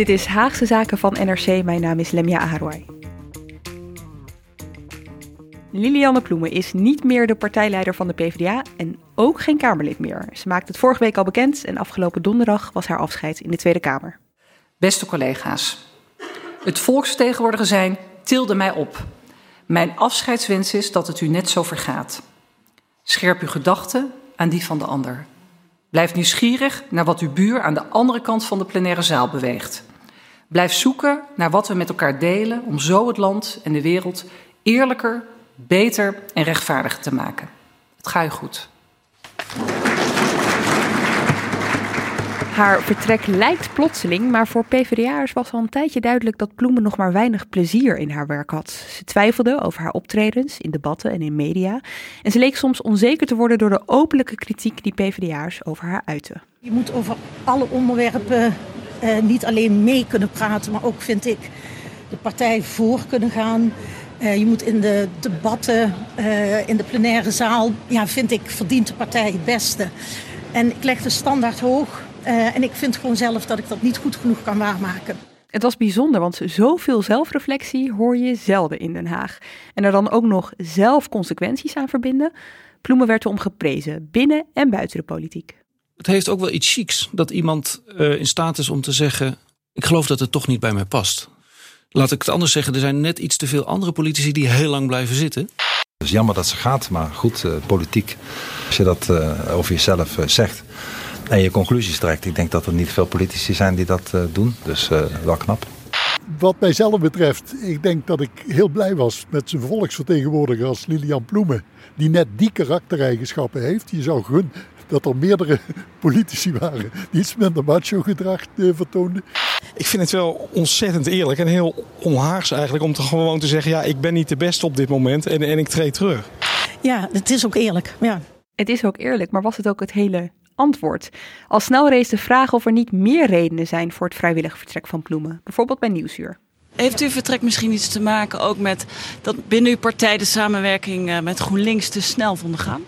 Dit is Haagse Zaken van NRC. Mijn naam is Lemja Aharwai. Lilianne Ploemen is niet meer de partijleider van de PvdA en ook geen Kamerlid meer. Ze maakte het vorige week al bekend en afgelopen donderdag was haar afscheid in de Tweede Kamer. Beste collega's, het volksvertegenwoordiger zijn tilde mij op. Mijn afscheidswens is dat het u net zo vergaat. Scherp uw gedachten aan die van de ander. Blijf nieuwsgierig naar wat uw buur aan de andere kant van de plenaire zaal beweegt. Blijf zoeken naar wat we met elkaar delen om zo het land en de wereld eerlijker, beter en rechtvaardiger te maken. Het gaat u goed. Haar vertrek lijkt plotseling, maar voor PvdA'ers was al een tijdje duidelijk dat Ploemen nog maar weinig plezier in haar werk had. Ze twijfelde over haar optredens in debatten en in media. En ze leek soms onzeker te worden door de openlijke kritiek die PvdA'ers over haar uiten. Je moet over alle onderwerpen eh, niet alleen mee kunnen praten, maar ook vind ik de partij voor kunnen gaan. Uh, je moet in de debatten, uh, in de plenaire zaal, ja, vind ik, verdient de partij het beste. En ik leg de standaard hoog. En ik vind gewoon zelf dat ik dat niet goed genoeg kan waarmaken. Het was bijzonder, want zoveel zelfreflectie hoor je zelden in Den Haag. En er dan ook nog zelf consequenties aan verbinden. Ploemen werd erom geprezen, binnen en buiten de politiek. Het heeft ook wel iets chics dat iemand uh, in staat is om te zeggen: Ik geloof dat het toch niet bij mij past. Laat ik het anders zeggen, er zijn net iets te veel andere politici die heel lang blijven zitten. Het is jammer dat ze gaat, maar goed, uh, politiek, als je dat uh, over jezelf zegt en je conclusies trekt. Ik denk dat er niet veel politici zijn die dat uh, doen. Dus uh, wel knap. Wat mijzelf betreft, ik denk dat ik heel blij was met zijn volksvertegenwoordiger als Lilian Ploemen. Die net die karaktereigenschappen heeft. Je zou gun dat er meerdere politici waren die iets minder macho gedrag uh, vertoonden. Ik vind het wel ontzettend eerlijk en heel onhaags eigenlijk om te gewoon te zeggen... ja, ik ben niet de beste op dit moment en, en ik treed terug. Ja, het is ook eerlijk. Ja. Het is ook eerlijk, maar was het ook het hele antwoord. Al snel rees de vraag of er niet meer redenen zijn voor het vrijwillig vertrek van Ploemen, bijvoorbeeld bij Nieuwsuur. Heeft uw vertrek misschien iets te maken ook met dat binnen uw partij de samenwerking met GroenLinks te snel vonden gaan?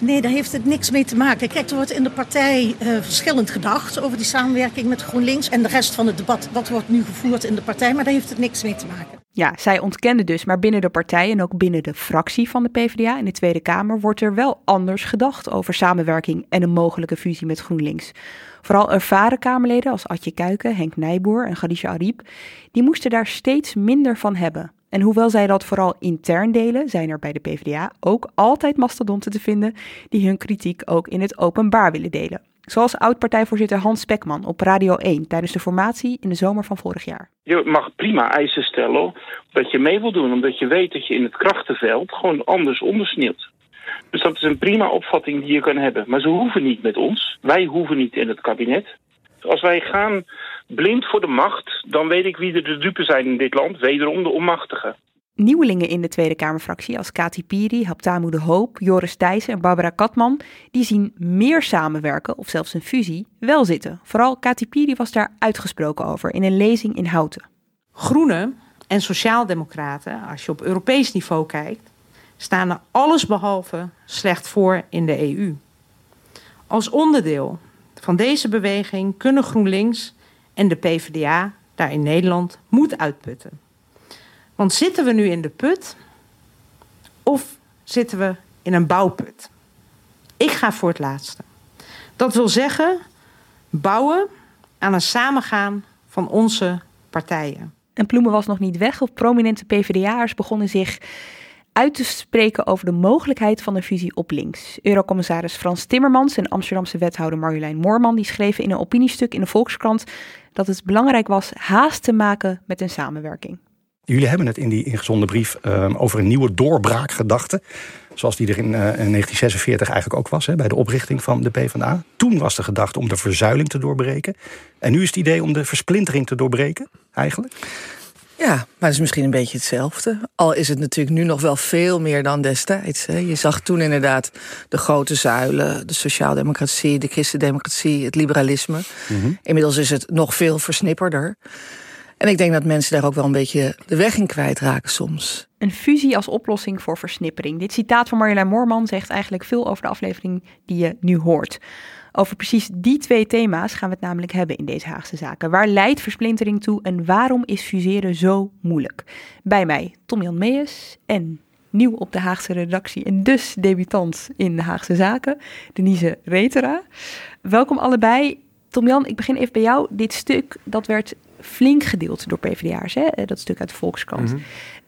Nee, daar heeft het niks mee te maken. Kijk, er wordt in de partij uh, verschillend gedacht over die samenwerking met GroenLinks. En de rest van het debat, dat wordt nu gevoerd in de partij, maar daar heeft het niks mee te maken. Ja, zij ontkende dus, maar binnen de partij en ook binnen de fractie van de PvdA in de Tweede Kamer wordt er wel anders gedacht over samenwerking en een mogelijke fusie met GroenLinks. Vooral ervaren Kamerleden als Adje Kuiken, Henk Nijboer en Khadija Ariep, die moesten daar steeds minder van hebben. En hoewel zij dat vooral intern delen, zijn er bij de PvdA ook altijd mastodonten te vinden die hun kritiek ook in het openbaar willen delen. Zoals oud-partijvoorzitter Hans Spekman op Radio 1 tijdens de formatie in de zomer van vorig jaar. Je mag prima eisen stellen dat je mee wil doen, omdat je weet dat je in het krachtenveld gewoon anders ondersneeuwt. Dus dat is een prima opvatting die je kan hebben. Maar ze hoeven niet met ons. Wij hoeven niet in het kabinet. Als wij gaan blind voor de macht, dan weet ik wie er de dupe zijn in dit land. Wederom de onmachtigen. Nieuwelingen in de Tweede Kamerfractie als Kati Piri, Haptamu de Hoop, Joris Thijssen en Barbara Katman, die zien meer samenwerken of zelfs een fusie wel zitten. Vooral Kati Piri was daar uitgesproken over in een lezing in Houten. Groenen en Sociaaldemocraten, als je op Europees niveau kijkt, staan er allesbehalve slecht voor in de EU. Als onderdeel van deze beweging kunnen GroenLinks en de PvdA daar in Nederland moed uitputten. Want zitten we nu in de put of zitten we in een bouwput? Ik ga voor het laatste. Dat wil zeggen bouwen aan een samengaan van onze partijen. En Ploemen was nog niet weg of prominente PvdA'ers begonnen zich uit te spreken over de mogelijkheid van een fusie op links. Eurocommissaris Frans Timmermans en Amsterdamse wethouder Marjolein Moorman die schreven in een opiniestuk in de Volkskrant dat het belangrijk was haast te maken met een samenwerking. Jullie hebben het in die ingezonden brief um, over een nieuwe doorbraakgedachte. Zoals die er in, uh, in 1946 eigenlijk ook was, hè, bij de oprichting van de PvdA. Toen was de gedachte om de verzuiling te doorbreken. En nu is het idee om de versplintering te doorbreken, eigenlijk? Ja, maar het is misschien een beetje hetzelfde. Al is het natuurlijk nu nog wel veel meer dan destijds. Hè. Je zag toen inderdaad de grote zuilen, de sociaaldemocratie, de christendemocratie, het liberalisme. Mm -hmm. Inmiddels is het nog veel versnipperder. En ik denk dat mensen daar ook wel een beetje de weg in kwijtraken soms. Een fusie als oplossing voor versnippering. Dit citaat van Marjolein Moorman zegt eigenlijk veel over de aflevering die je nu hoort. Over precies die twee thema's gaan we het namelijk hebben in deze Haagse zaken. Waar leidt versplintering toe en waarom is fuseren zo moeilijk? Bij mij Tom-Jan Meijers en nieuw op de Haagse redactie en dus debutant in de Haagse zaken, Denise Retera. Welkom allebei. Tom-Jan, ik begin even bij jou. Dit stuk, dat werd flink gedeeld door PvdA'ers, hè? dat stuk uit de Volkskrant. Mm -hmm.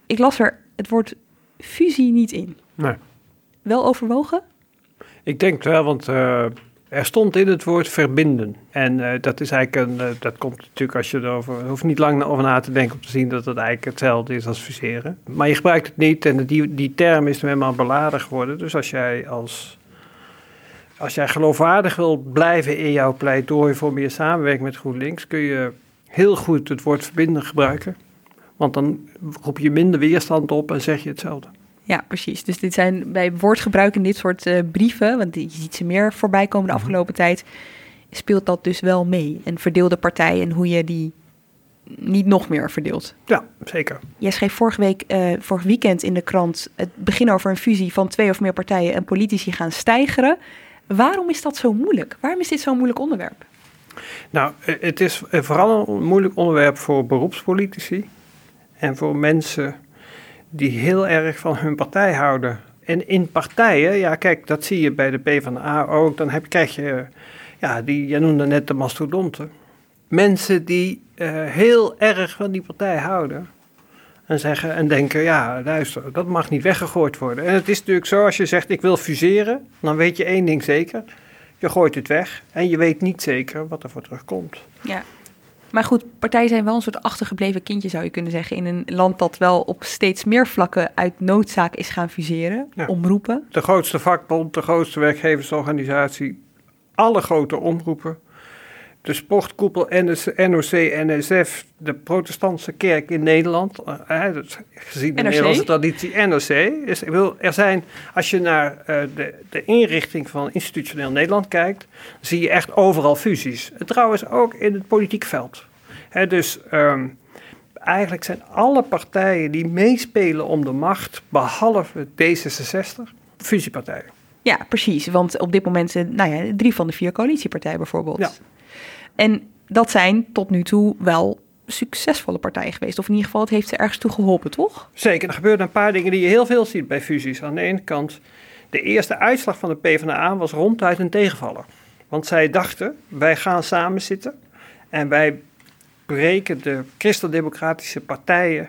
Ik las er het woord fusie niet in. Nee. Wel overwogen? Ik denk wel, want uh, er stond in het woord verbinden. En uh, dat is eigenlijk een, uh, dat komt natuurlijk als je erover, hoeft niet lang over na te denken om te zien dat het eigenlijk hetzelfde is als fuseren. Maar je gebruikt het niet en die, die term is helemaal beladen geworden. Dus als jij als als jij geloofwaardig wil blijven in jouw pleidooi voor meer samenwerking met GroenLinks, kun je heel goed het woord verbinden gebruiken. Want dan roep je minder weerstand op en zeg je hetzelfde. Ja, precies. Dus dit zijn bij woordgebruik in dit soort uh, brieven, want je ziet ze meer voorbij komen de afgelopen tijd, speelt dat dus wel mee. En verdeelde partijen en hoe je die niet nog meer verdeelt. Ja, zeker. Jij schreef vorige week, uh, vorig weekend in de krant het begin over een fusie van twee of meer partijen en politici gaan stijgeren. Waarom is dat zo moeilijk? Waarom is dit zo'n moeilijk onderwerp? Nou, het is vooral een moeilijk onderwerp voor beroepspolitici en voor mensen die heel erg van hun partij houden. En in partijen, ja kijk, dat zie je bij de PvdA ook, dan heb, krijg je, ja, die, jij noemde net de mastodonten. Mensen die uh, heel erg van die partij houden. En zeggen en denken, ja, luister, dat mag niet weggegooid worden. En het is natuurlijk zo, als je zegt, ik wil fuseren, dan weet je één ding zeker. Je gooit het weg en je weet niet zeker wat er voor terugkomt. Ja. Maar goed, partijen zijn wel een soort achtergebleven kindje, zou je kunnen zeggen. In een land dat wel op steeds meer vlakken uit noodzaak is gaan fuseren. Ja. Omroepen. De grootste vakbond, de grootste werkgeversorganisatie. Alle grote omroepen. De sportkoepel NOC-NSF, de protestantse kerk in Nederland. Eh, gezien de NRC? Nederlandse traditie NOC. Is, wil, er zijn, als je naar uh, de, de inrichting van institutioneel Nederland kijkt, zie je echt overal fusies. Trouwens ook in het politiek veld. He, dus um, eigenlijk zijn alle partijen die meespelen om de macht, behalve D66, fusiepartijen. Ja, precies. Want op dit moment zijn nou ja, drie van de vier coalitiepartijen bijvoorbeeld. Ja. En dat zijn tot nu toe wel succesvolle partijen geweest. Of in ieder geval, het heeft ze ergens toe geholpen, toch? Zeker. Er gebeuren een paar dingen die je heel veel ziet bij fusies. Aan de ene kant, de eerste uitslag van de PvdA was ronduit een tegenvaller. Want zij dachten, wij gaan samen zitten en wij breken de christendemocratische partijen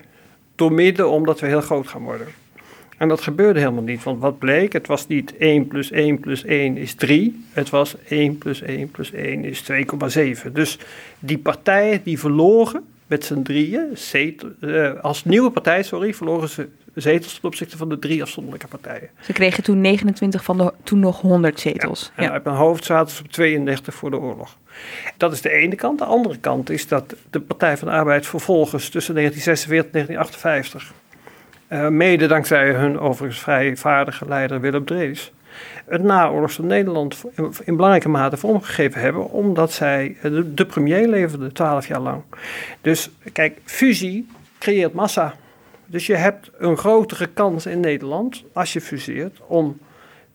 doormidden omdat we heel groot gaan worden. En dat gebeurde helemaal niet, want wat bleek? Het was niet 1 plus 1 plus 1 is 3. Het was 1 plus 1 plus 1 is 2,7. Dus die partijen die verloren met z'n drieën, zetel, uh, als nieuwe partij, sorry, verloren ze zetels ten opzichte van de drie afzonderlijke partijen. Ze kregen toen 29 van de toen nog 100 zetels. Ja, en ja. uit mijn hoofd zaten ze op 32 voor de oorlog. Dat is de ene kant. De andere kant is dat de Partij van de Arbeid vervolgens tussen 1946 en 1958 uh, mede dankzij hun overigens vrij vaardige leider Willem Drees, het naoorlogse Nederland in, belangrijke mate vormgegeven hebben, omdat zij de, de premier leverde twaalf jaar lang. Dus kijk, fusie creëert massa. Dus je hebt een grotere kans in Nederland, als je fuseert, om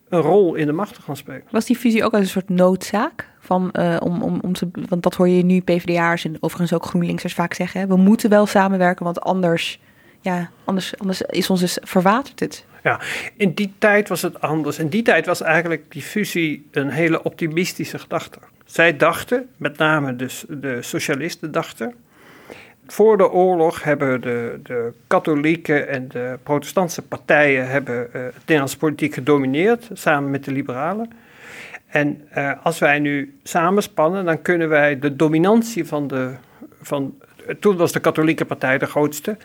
een rol in de macht te gaan spelen. Was die fusie ook als een soort noodzaak? Van, uh, om, om, om te, want dat hoor je nu PvdA'ers en overigens ook GroenLinksers vaak zeggen. We moeten wel samenwerken, want anders ja, anders, anders is ons dus verwaterd het. Ja, in die tijd was het anders. In die tijd was eigenlijk die fusie een hele optimistische gedachte. Zij dachten, met name dus de socialisten dachten, voor de oorlog hebben de, de katholieke en de protestantse partijen hebben, uh, het Nederlandse politiek gedomineerd, samen met de liberalen. En uh, als wij nu samenspannen, dan kunnen wij de dominantie van de. Van, toen was de katholieke partij de grootste,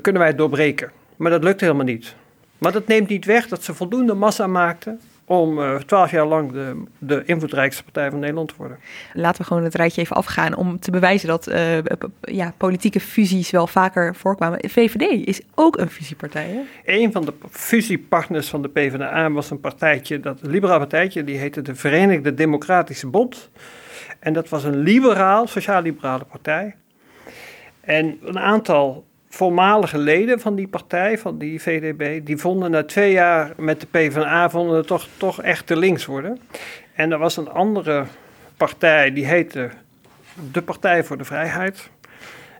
kunnen wij doorbreken. Maar dat lukt helemaal niet. Maar dat neemt niet weg dat ze voldoende massa maakten om eh, twaalf jaar lang de, de invloedrijkste partij van Nederland te worden. Laten we gewoon het rijtje even afgaan om te bewijzen dat uh, ja, politieke fusies wel vaker voorkwamen. VVD is ook een fusiepartij. Hè? Een van de fusiepartners van de PvdA was een partijtje, dat een liberaal partijtje, die heette de Verenigde Democratische Bond. En dat was een liberaal, sociaal-liberale partij. En een aantal voormalige leden van die partij, van die VDB, die vonden na twee jaar met de PvdA vonden het toch, toch echt te links worden. En er was een andere partij, die heette de Partij voor de Vrijheid.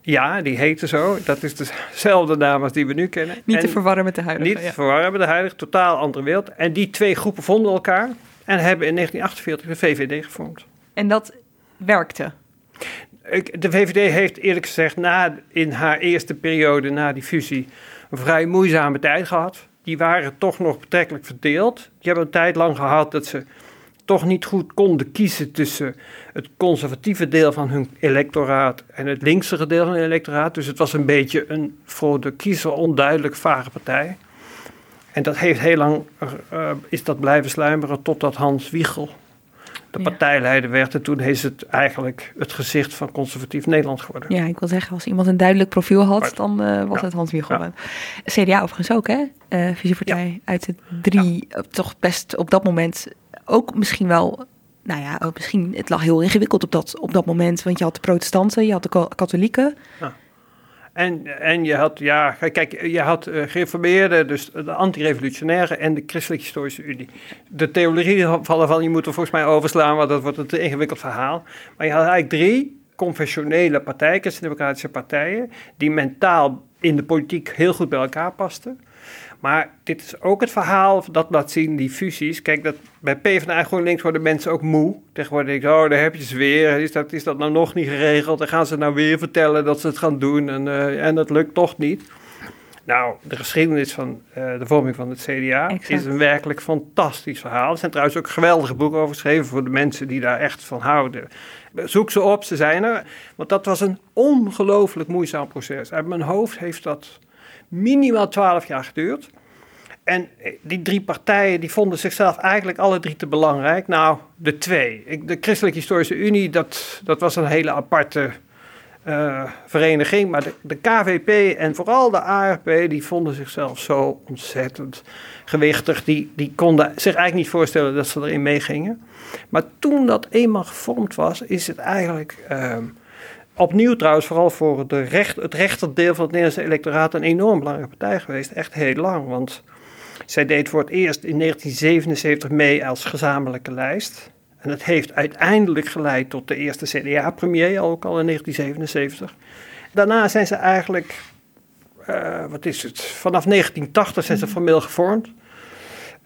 Ja, die heette zo. Dat is dezelfde naam als die we nu kennen. Niet te verwarren met de huidige. Niet te verwarren met de huidige, totaal andere wereld. En die twee groepen vonden elkaar en hebben in 1948 de VVD gevormd. En dat werkte? De VVD heeft eerlijk gezegd na, in haar eerste periode na die fusie een vrij moeizame tijd gehad. Die waren toch nog betrekkelijk verdeeld. Die hebben een tijd lang gehad dat ze toch niet goed konden kiezen tussen het conservatieve deel van hun electoraat en het linkse deel van hun electoraat. Dus het was een beetje een voor de kiezer onduidelijk vage partij. En dat heeft heel lang, uh, is dat blijven sluimeren totdat Hans Wiegel de partijleider werd. En toen is het eigenlijk het gezicht van conservatief Nederland geworden. Ja, ik wil zeggen, als iemand een duidelijk profiel had, dan uh, was het Hans Wiegel. Ja. CDA overigens ook, hè? Uh, visiepartij uit de drie, uh, toch best op dat moment ook misschien wel... Nou ja, misschien, het lag heel ingewikkeld op dat, op dat moment. Want je had de protestanten, je had de katholieken. En, en je had, ja, kijk, je had uh, gereformeerde, dus de anti-revolutionaire en de Christelijke Historische Unie. De theorie van je moet er volgens mij overslaan, want dat wordt een te ingewikkeld verhaal. Maar je had eigenlijk drie confessionele partijen, democratische partijen, die mentaal in de politiek heel goed bij elkaar pasten. Maar dit is ook het verhaal dat laat zien, die fusies. Kijk, dat, bij PvdA GroenLinks worden mensen ook moe. Tegenwoordig denk ik, oh, daar heb je ze weer. Is dat, is dat nou nog niet geregeld? Dan gaan ze nou weer vertellen dat ze het gaan doen. En, uh, en dat lukt toch niet. Nou, de geschiedenis van uh, de vorming van het CDA exact. is een werkelijk fantastisch verhaal. Er zijn trouwens ook geweldige boeken over geschreven voor de mensen die daar echt van houden. Zoek ze op, ze zijn er. Want dat was een ongelooflijk moeizaam proces. Uit mijn hoofd heeft dat minimaal twaalf jaar geduurd. En die drie partijen die vonden zichzelf eigenlijk alle drie te belangrijk. Nou, de twee. De Christelijke Historische Unie, dat, dat was een hele aparte uh, vereniging. Maar de, de, KVP en vooral de ARP, die vonden zichzelf zo ontzettend gewichtig. Die, die konden zich eigenlijk niet voorstellen dat ze erin meegingen. Maar toen dat eenmaal gevormd was, is het eigenlijk... Uh, Opnieuw trouwens, vooral voor de recht, het rechterdeel van het Nederlandse electoraat een enorm belangrijke partij geweest. Echt heel lang, want zij deed voor het eerst in 1977 mee als gezamenlijke lijst. En dat heeft uiteindelijk geleid tot de eerste CDA-premier, ook al in 1977. Daarna zijn ze eigenlijk, uh, wat is het, vanaf 1980 zijn ze mhm. formeel gevormd.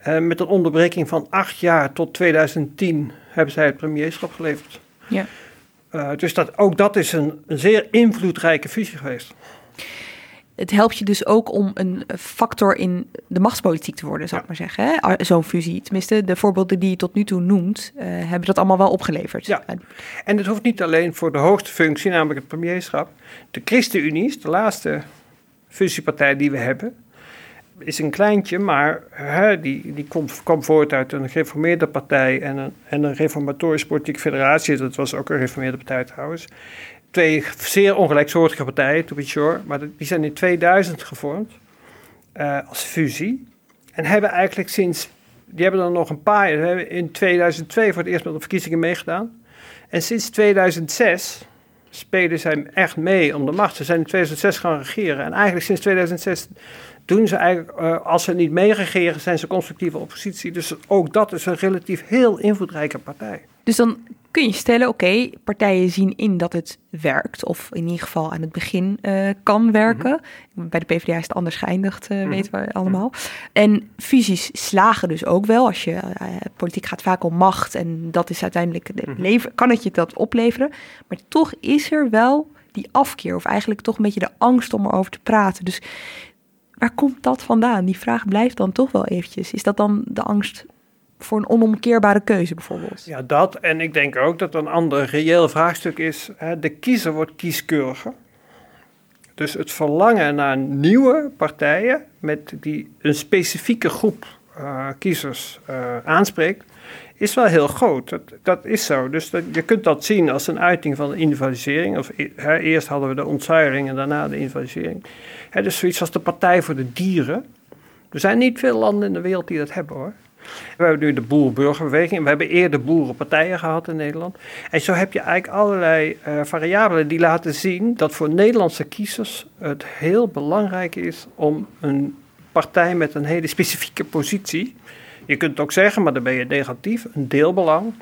Uh, met een onderbreking van acht jaar tot 2010 hebben zij het premierschap geleverd. Ja. Uh, dus dat, ook dat is een, een zeer invloedrijke fusie geweest. Het helpt je dus ook om een factor in de machtspolitiek te worden, zou ik maar zeggen. Zo'n fusie. Tenminste, de voorbeelden die je tot nu toe noemt, uh, hebben dat allemaal wel opgeleverd. Ja. En het hoeft niet alleen voor de hoogste functie, namelijk het premierschap. De ChristenUnie is de laatste fusiepartij die we hebben is een kleintje, maar hè, die, die komt, kwam voort uit een gereformeerde partij en een, en een reformatorisch politieke federatie. Dat was ook een gereformeerde partij trouwens. Twee zeer ongelijksoortige partijen, to be sure, maar die zijn in 2000 gevormd uh, als fusie. En hebben eigenlijk sinds, die hebben dan nog een paar jaar, hebben in 2002 voor het eerst met de verkiezingen meegedaan. En sinds 2006 spelen zij echt mee om de macht. Ze zijn in 2006 gaan regeren. En eigenlijk sinds 2006 doen ze eigenlijk, uh, als ze niet meeregeren, zijn ze constructieve oppositie. Dus ook dat is een relatief heel invloedrijke partij. Dus dan kun je stellen, oké, partijen zien in dat het werkt, of in ieder geval aan het begin uh, kan werken. Mm-hmm. Bij de PvdA is het anders geëindigd, uh, mm-hmm. weten we allemaal. En fusies slagen dus ook wel. Als je politiek gaat vaak om macht en dat is uiteindelijk, mm-hmm. leven, kan het je dat opleveren. Maar toch is er wel die afkeer of eigenlijk toch een beetje de angst om erover te praten. Dus waar komt dat vandaan? Die vraag blijft dan toch wel eventjes. Is dat dan de angst voor een onomkeerbare keuze bijvoorbeeld? Ja, dat. En ik denk ook dat een ander reëel vraagstuk is: hè, de kiezer wordt kieskeuriger. Dus het verlangen naar nieuwe partijen met die een specifieke groep uh, kiezers uh, aanspreekt, is wel heel groot. Dat, dat is zo. Dus je kunt dat zien als een uiting van de individualisering. Of, hè, eerst hadden we de ontzuiling en daarna de individualisering. Hè, dus zoiets als de Partij voor de Dieren. Er zijn niet veel landen in de wereld die dat hebben hoor. We hebben nu de boer-burgerbeweging. We hebben eerder boerenpartijen gehad in Nederland. En zo heb je eigenlijk allerlei uh, variabelen die laten zien dat voor Nederlandse kiezers het heel belangrijk is om een partij met een hele specifieke positie. Je kunt het ook zeggen, maar dan ben je negatief, een deelbelang.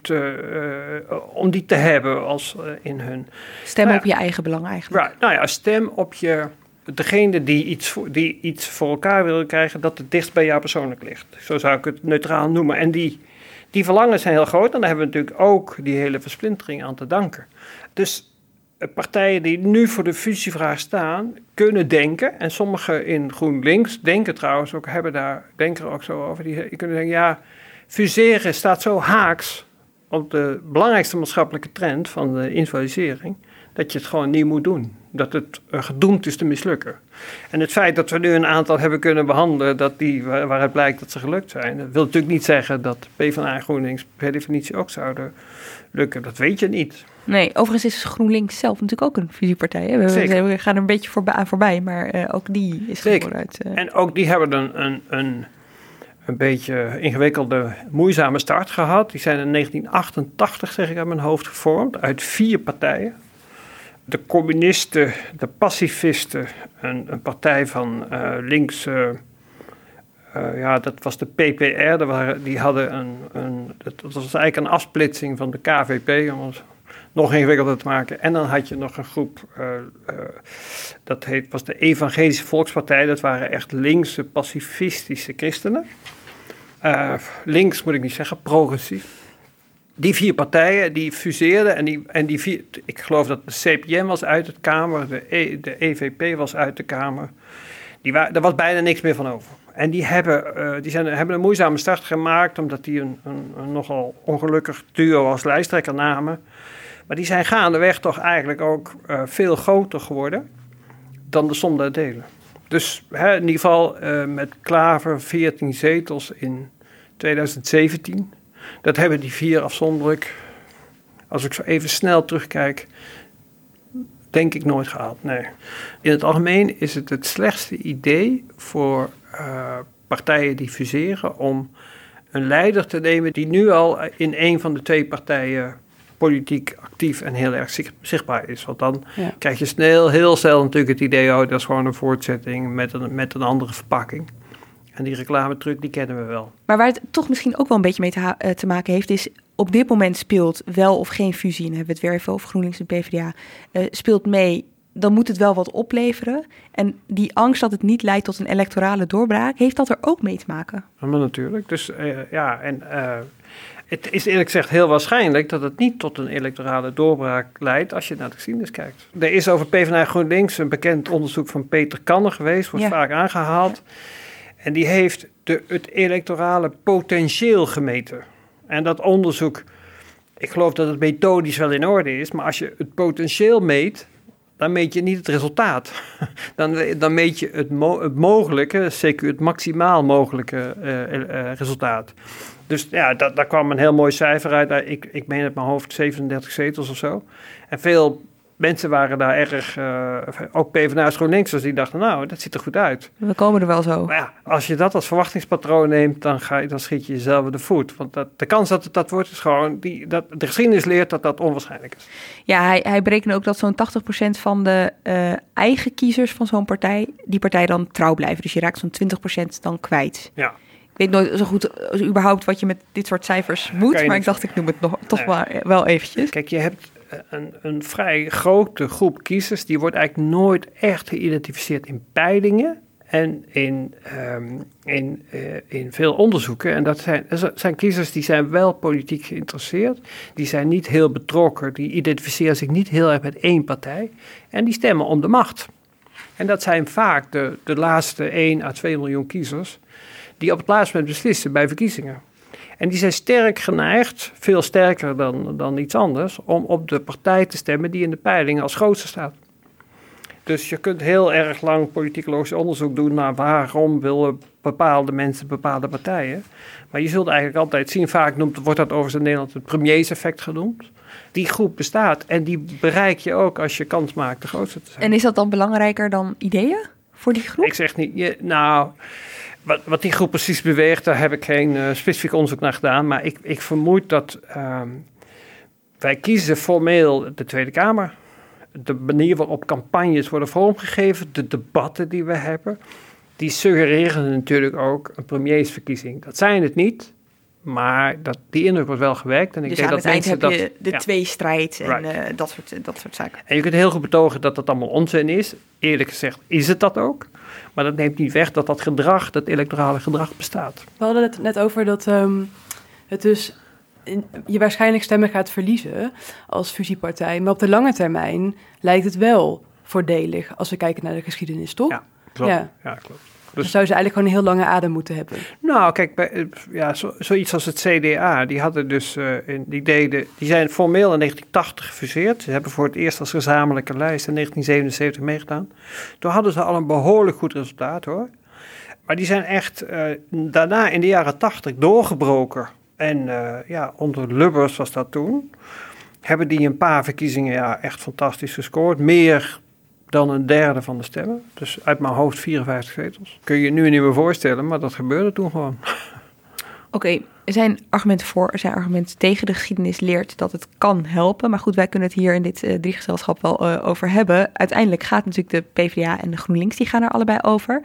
Te, uh, om die te hebben als uh, in hun. Stem nou, op je eigen belang eigenlijk. Right, nou ja, stem op je degene die iets, voor, die iets voor elkaar wil krijgen, dat het dichtst bij jou persoonlijk ligt. Zo zou ik het neutraal noemen. En die, die verlangens zijn heel groot. En daar hebben we natuurlijk ook die hele versplintering aan te danken. Dus partijen die nu voor de fusievraag staan, kunnen denken. En sommigen in GroenLinks denken trouwens ook, hebben daar, denken ook zo over. Die, die kunnen zeggen, ja, fuseren staat zo haaks op de belangrijkste maatschappelijke trend van de individualisering, dat je het gewoon niet moet doen dat het gedoemd is te mislukken. En het feit dat we nu een aantal hebben kunnen behandelen dat die, waaruit blijkt dat ze gelukt zijn, dat wil natuurlijk niet zeggen dat PvdA en GroenLinks per definitie ook zouden lukken. Dat weet je niet. Nee, overigens is GroenLinks zelf natuurlijk ook een fusiepartij. Hè? We, we, gaan er een beetje voorbij, aan voorbij, maar uh, ook die is Zeker. uit. Uh... En ook die hebben een, een, een, een beetje ingewikkelde, moeizame start gehad. Die zijn in 1988, zeg ik uit mijn hoofd, gevormd uit vier partijen de communisten, de pacifisten, een, een partij van uh, links. Uh, uh, ja, dat was de PPR. Waren, die hadden een, een. Dat was eigenlijk een afsplitsing van de KVP, om het nog ingewikkelder te maken. En dan had je nog een groep. dat heet, was de Evangelische Volkspartij. Dat waren echt linkse, pacifistische christenen. links moet ik niet zeggen, progressief die vier partijen die fuseerden en die, en die vier, ik geloof dat de CPM was uit de Kamer, de, e, de EVP was uit de Kamer. Die waar, er was bijna niks meer van over. En die hebben, uh, die zijn, hebben een moeizame start gemaakt, omdat die een, een, nogal ongelukkig duo als lijsttrekker namen. Maar die zijn gaandeweg toch eigenlijk ook uh, veel groter geworden dan de som der delen. Dus hè, in ieder geval uh, met Klaver 14 zetels in 2017. Dat hebben die vier afzonderlijk, als ik zo even snel terugkijk, denk ik nooit gehaald. Nee. In het algemeen is het het slechtste idee voor uh, partijen die fuseren om een leider te nemen die nu al in een van de twee partijen politiek actief en heel erg zichtbaar is. Want dan ja. krijg je snel, heel snel natuurlijk het idee, oh, dat is gewoon een voortzetting met een, met een andere verpakking. En die reclametruc, die kennen we wel. Maar waar het toch misschien ook wel een beetje mee te, uh, te maken heeft, is op dit moment speelt wel of geen fusie, en hebben we het weer even over GroenLinks en PvdA, uh, speelt mee, dan moet het wel wat opleveren. En die angst dat het niet leidt tot een electorale doorbraak, heeft dat er ook mee te maken? Ja, maar natuurlijk. Dus uh, ja, en het is eerlijk gezegd heel waarschijnlijk dat het niet tot een electorale doorbraak leidt als je naar de geschiedenis kijkt. Er is over PvdA GroenLinks een bekend onderzoek van Peter Kanner geweest, wordt ja. vaak aangehaald. En die heeft de, het electorale potentieel gemeten. En dat onderzoek, ik geloof dat het methodisch wel in orde is, maar als je het potentieel meet, dan meet je niet het resultaat. Dan, dan meet je het, mo het mogelijke, zeker het maximaal mogelijke uh, uh, resultaat. Dus ja, dat, daar kwam een heel mooi cijfer uit. Ik, ik meen het mijn hoofd 37 zetels of zo. En veel mensen waren daar erg, uh, ook PvdA's GroenLinks, dus die dachten, nou, dat ziet er goed uit. We komen er wel zo. Maar ja, als je dat als verwachtingspatroon neemt, dan, ga je, dan schiet je jezelf in de voet. Want dat, de kans dat het dat wordt, is gewoon, die, dat, de geschiedenis leert dat dat onwaarschijnlijk is. Ja, hij, hij berekende ook dat zo'n 80% van de uh, eigen kiezers van zo'n partij, die partij dan trouw blijven. Dus je raakt zo'n 20% dan kwijt. Ja. Ik weet nooit zo goed überhaupt wat je met dit soort cijfers moet, maar ik dacht, ik noem het nog, toch nee. maar wel eventjes. Kijk, je hebt een, een vrij grote groep kiezers, die wordt eigenlijk nooit echt geïdentificeerd in peilingen En in, ehm, in, eh, in veel onderzoeken, en dat zijn, zijn kiezers die zijn wel politiek geïnteresseerd, die zijn niet heel betrokken, die identificeren zich niet heel erg met één partij en die stemmen om de macht. En dat zijn vaak de, de laatste 1 à 2 miljoen kiezers die op het laatste moment beslissen bij verkiezingen. En die zijn sterk geneigd, veel sterker dan, dan iets anders, om op de partij te stemmen die in de peilingen als grootste staat. Dus je kunt heel erg lang politicologisch onderzoek doen naar waarom willen bepaalde mensen bepaalde partijen. Maar je zult eigenlijk altijd zien, vaak noemt, wordt dat overigens in Nederland het premierseffect genoemd. Die groep bestaat en die bereik je ook als je kans maakt de grootste te zijn. En is dat dan belangrijker dan ideeën voor die groep? Ik zeg niet, je, nou, wat, wat die groep precies beweegt, daar heb ik geen uh, specifiek onderzoek naar gedaan. Maar ik, ik vermoed dat uh, wij kiezen formeel de Tweede Kamer de manier waarop campagnes worden vormgegeven, de debatten die we hebben, die suggereren natuurlijk ook een premiersverkiezing. Dat zijn het niet, maar dat, die indruk wordt wel gewekt. En ik dus denk aan dat het eind heb dat, je de ja. tweestrijd en Right. eh, dat, soort, dat soort zaken. En je kunt heel goed betogen dat dat allemaal onzin is. Eerlijk gezegd is het dat ook. Maar dat neemt niet weg dat dat gedrag, dat electorale gedrag bestaat. We hadden het net over dat ehm, het dus in- je waarschijnlijk stemmen gaat verliezen als fusiepartij. Maar op de lange termijn lijkt het wel voordelig als we kijken naar de geschiedenis, toch? Ja, Klopt. Ja. Ja, klopt. Dan zou ze eigenlijk gewoon een heel lange adem moeten hebben. Nou, kijk, bij, eh, ja, zo, zoiets als het CDA, die hadden dus, eh, in, die, deden, die zijn formeel in 1980 gefuseerd. Ze hebben voor het eerst als gezamenlijke lijst in 1977 meegedaan. Toen hadden ze al een behoorlijk goed resultaat hoor. Maar die zijn echt eh, daarna in de jaren 80 doorgebroken. En ja, onder Lubbers was dat toen. Hebben die een paar verkiezingen ja, echt fantastisch gescoord. Meer dan een derde van de stemmen. Dus uit mijn hoofd 54 zetels. Kun je je nu niet meer voorstellen, maar dat gebeurde toen gewoon. Oké, er zijn argumenten voor, er zijn argumenten tegen. De geschiedenis leert dat het kan helpen. Maar goed, wij kunnen het hier in dit eh driegezelschap wel eh, over hebben. Uiteindelijk gaat natuurlijk de PvdA en de GroenLinks, die gaan er allebei over.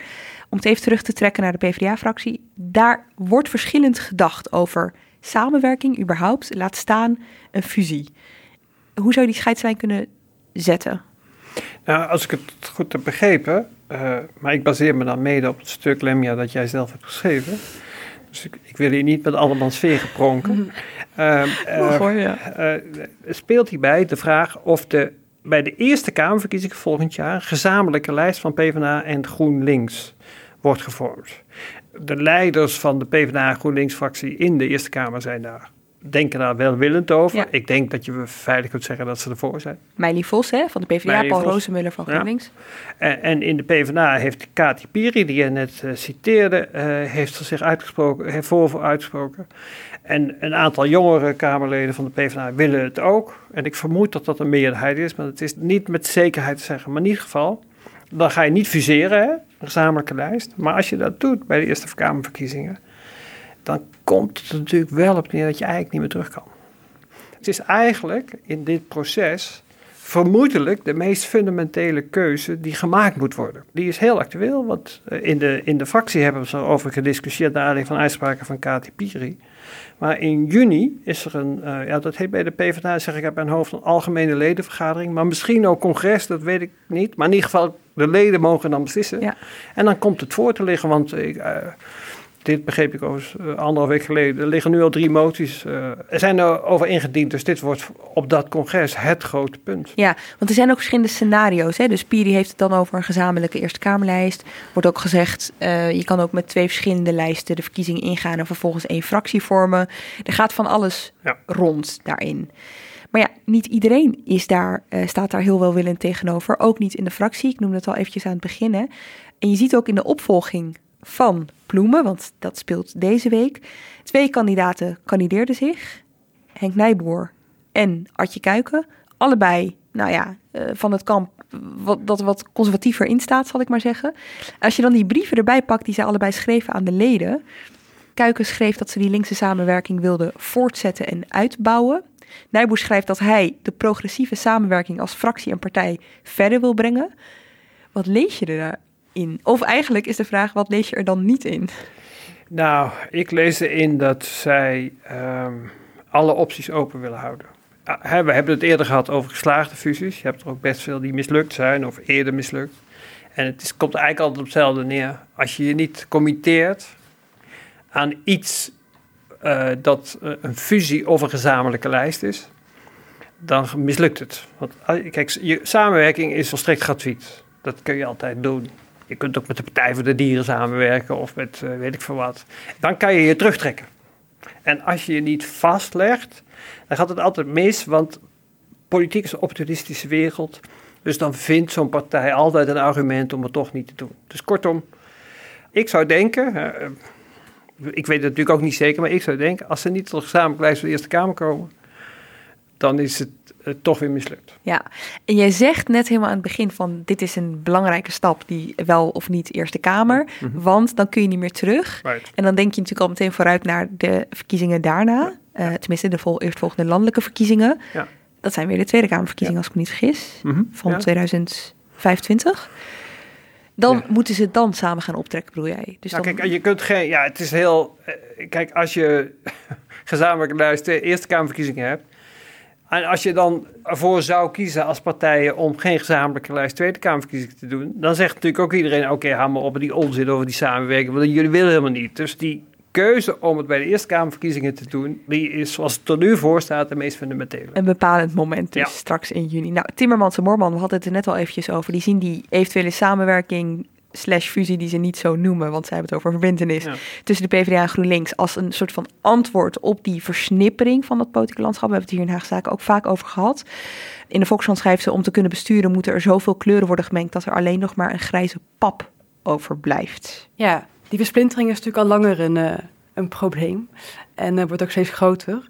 Om het even terug te trekken naar de PvdA-fractie. Daar wordt verschillend gedacht over samenwerking überhaupt. Laat staan een fusie. Hoe zou je die scheidslijn kunnen zetten? Nou, als ik het goed heb begrepen, eh, maar ik baseer me dan mede op het stuk Lemja dat jij zelf hebt geschreven. Dus ik, ik wil hier niet met andermans veren pronken. Eh, Mag hoor, ja. eh, speelt hierbij de vraag of de, bij de Eerste Kamerverkiezingen volgend jaar een gezamenlijke lijst van PvdA en GroenLinks wordt gevormd. De leiders van de PvdA en GroenLinks-fractie in de Eerste Kamer zijn daar, denken daar welwillend over. Ja. Ik denk dat je veilig kunt zeggen dat ze ervoor zijn. Meili Vos hè, van de PvdA, Meili Paul Vos. Rozemuller van Ja. GroenLinks. En, en in de PvdA heeft Kati Piri, die je net eh, citeerde, eh, heeft zich uitgesproken, heeft voor, voor uitgesproken. En een aantal jongere Kamerleden van de PvdA willen het ook. En ik vermoed dat dat een meerderheid is, maar het is niet met zekerheid te zeggen. Maar in ieder geval, dan ga je niet fuseren, hè, een gezamenlijke lijst. Maar als je dat doet bij de Eerste Kamerverkiezingen, dan komt het natuurlijk wel op neer dat je eigenlijk niet meer terug kan. Het is eigenlijk in dit proces vermoedelijk de meest fundamentele keuze die gemaakt moet worden. Die is heel actueel, want eh, in de, in de fractie hebben we erover gediscussieerd naar aanleiding van uitspraken van Kati Piri. Maar in juni is er een, eh, ja dat heet bij de PvdA, zeg ik uit mijn hoofd, een algemene ledenvergadering. Maar misschien ook congres, dat weet ik niet. Maar in ieder geval, de leden mogen dan beslissen. En dan komt het voor te liggen, want ik... eh, dit begreep ik over uh, anderhalf week geleden. Er liggen nu al drie moties. eh, er zijn er over ingediend. Dus dit wordt op dat congres het grote punt. Ja, want er zijn ook verschillende scenario's. Hè? Dus Piri heeft het dan over een gezamenlijke Eerste Kamerlijst. Wordt ook gezegd, eh, je kan ook met twee verschillende lijsten de verkiezingen ingaan en vervolgens één fractie vormen. Er gaat van alles rond daarin. Maar ja, niet iedereen is daar, eh, staat daar heel welwillend tegenover. Ook niet in de fractie. Ik noemde het al eventjes aan het begin. hè. En je ziet ook in de opvolging van Ploemen, want dat speelt deze week. Twee kandidaten kandideerden zich. Henk Nijboer en Artje Kuiken. Allebei, nou ja, eh, van het kamp wat, dat wat conservatiever in staat, zal ik maar zeggen. Als je dan die brieven erbij pakt die zij allebei schreven aan de leden. Kuiken schreef dat ze die linkse samenwerking wilde voortzetten en uitbouwen. Nijboer schrijft dat hij de progressieve samenwerking als fractie en partij verder wil brengen. Wat lees je er Of eigenlijk is de vraag, wat lees je er dan niet in? Nou, ik lees erin dat zij ehm, alle opties open willen houden. Ah, we hebben het eerder gehad over geslaagde fusies. Je hebt er ook best veel die mislukt zijn of eerder mislukt. En het is, komt eigenlijk altijd op hetzelfde neer. Als je je niet committeert aan iets uh, dat uh, een fusie of een gezamenlijke lijst is, dan mislukt het. Want kijk, je samenwerking is volstrekt gratuit. Dat kun je altijd doen. Je kunt ook met de Partij voor de Dieren samenwerken of met uh, weet ik veel wat. Dan kan je je terugtrekken. En als je je niet vastlegt, dan gaat het altijd mis, want politiek is een opportunistische wereld. Dus dan vindt zo'n partij altijd een argument om het toch niet te doen. Dus kortom, ik zou denken, uh, ik weet het natuurlijk ook niet zeker, maar ik zou denken, als ze niet tot gezamenlijk lijst van de Eerste Kamer komen, dan is het uh, toch weer mislukt. Ja, en jij zegt net helemaal aan het begin van dit is een belangrijke stap die wel of niet Eerste Kamer, mm -hmm. want dan kun je niet meer terug. Right. En dan denk je natuurlijk al meteen vooruit naar de verkiezingen daarna, uh, tenminste de vol eerstvolgende landelijke verkiezingen. Ja. Dat zijn weer de Tweede Kamerverkiezingen, ja. als ik me niet vergis, mm -hmm. van ja. 2025. Dan moeten ze dan samen gaan optrekken, bedoel jij? Dus nou, dan... kijk, je kunt geen. Ja, het is heel. Kijk, als je gezamenlijk luistert, Eerste Kamerverkiezingen hebt. En als je dan ervoor zou kiezen als partijen om geen gezamenlijke lijst Tweede Kamerverkiezingen te doen, dan zegt natuurlijk ook iedereen: oké, okay, haal maar op die onzin over die samenwerking, want jullie willen helemaal niet. Dus die keuze om het bij de Eerste Kamerverkiezingen te doen, die is zoals het tot nu voor staat de meest fundamentele. Een bepalend moment dus Ja. straks in juni. Nou, Timmermans en Moorman, we hadden het er net al eventjes over. Die zien die eventuele samenwerking slash fusie die ze niet zo noemen, want zij hebben het over verbindenis Ja. tussen de PvdA en GroenLinks als een soort van antwoord op die versnippering van dat politieke landschap. We hebben het hier in Haagse Zaken ook vaak over gehad. In de Volkskrant schrijft ze, om te kunnen besturen moeten er zoveel kleuren worden gemengd dat er alleen nog maar een grijze pap overblijft. Ja, die versplintering is natuurlijk al langer een, eh, een probleem. En uh, wordt ook steeds groter.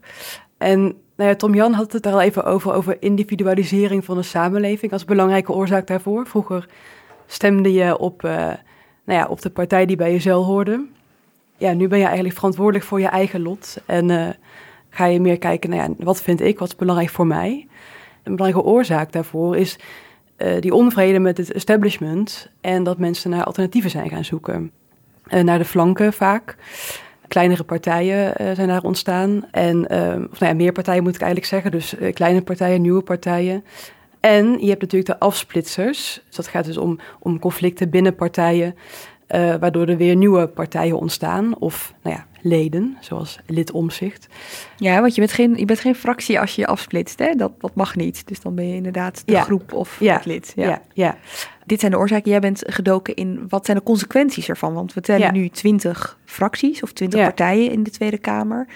En nou ja, Tom Jan had het er al even over, over individualisering van de samenleving als belangrijke oorzaak daarvoor. Vroeger stemde je op, uh, nou ja, op de partij die bij je cel hoorde. Ja, nu ben je eigenlijk verantwoordelijk voor je eigen lot. En uh, ga je meer kijken naar ja, wat vind ik, wat is belangrijk voor mij. Een belangrijke oorzaak daarvoor is uh, die onvrede met het establishment en dat mensen naar alternatieven zijn gaan zoeken. naar de flanken vaak. Kleinere partijen zijn daar ontstaan. En, of nou ja, meer partijen moet ik eigenlijk zeggen. Dus kleine partijen, nieuwe partijen. En je hebt natuurlijk de afsplitsers. Dus dat gaat dus om, om conflicten binnen partijen. Uh, waardoor er weer nieuwe partijen ontstaan. Of nou ja, leden, zoals lid omzicht. Ja, want je bent geen, je bent geen fractie als je je afsplitst. Hè? Dat, dat mag niet. Dus dan ben je inderdaad de ja. groep of ja. het lid. Ja. ja. Ja, Dit zijn de oorzaken. Jij bent gedoken in wat zijn de consequenties ervan? Want we tellen nu twintig fracties of twintig partijen in de Tweede Kamer.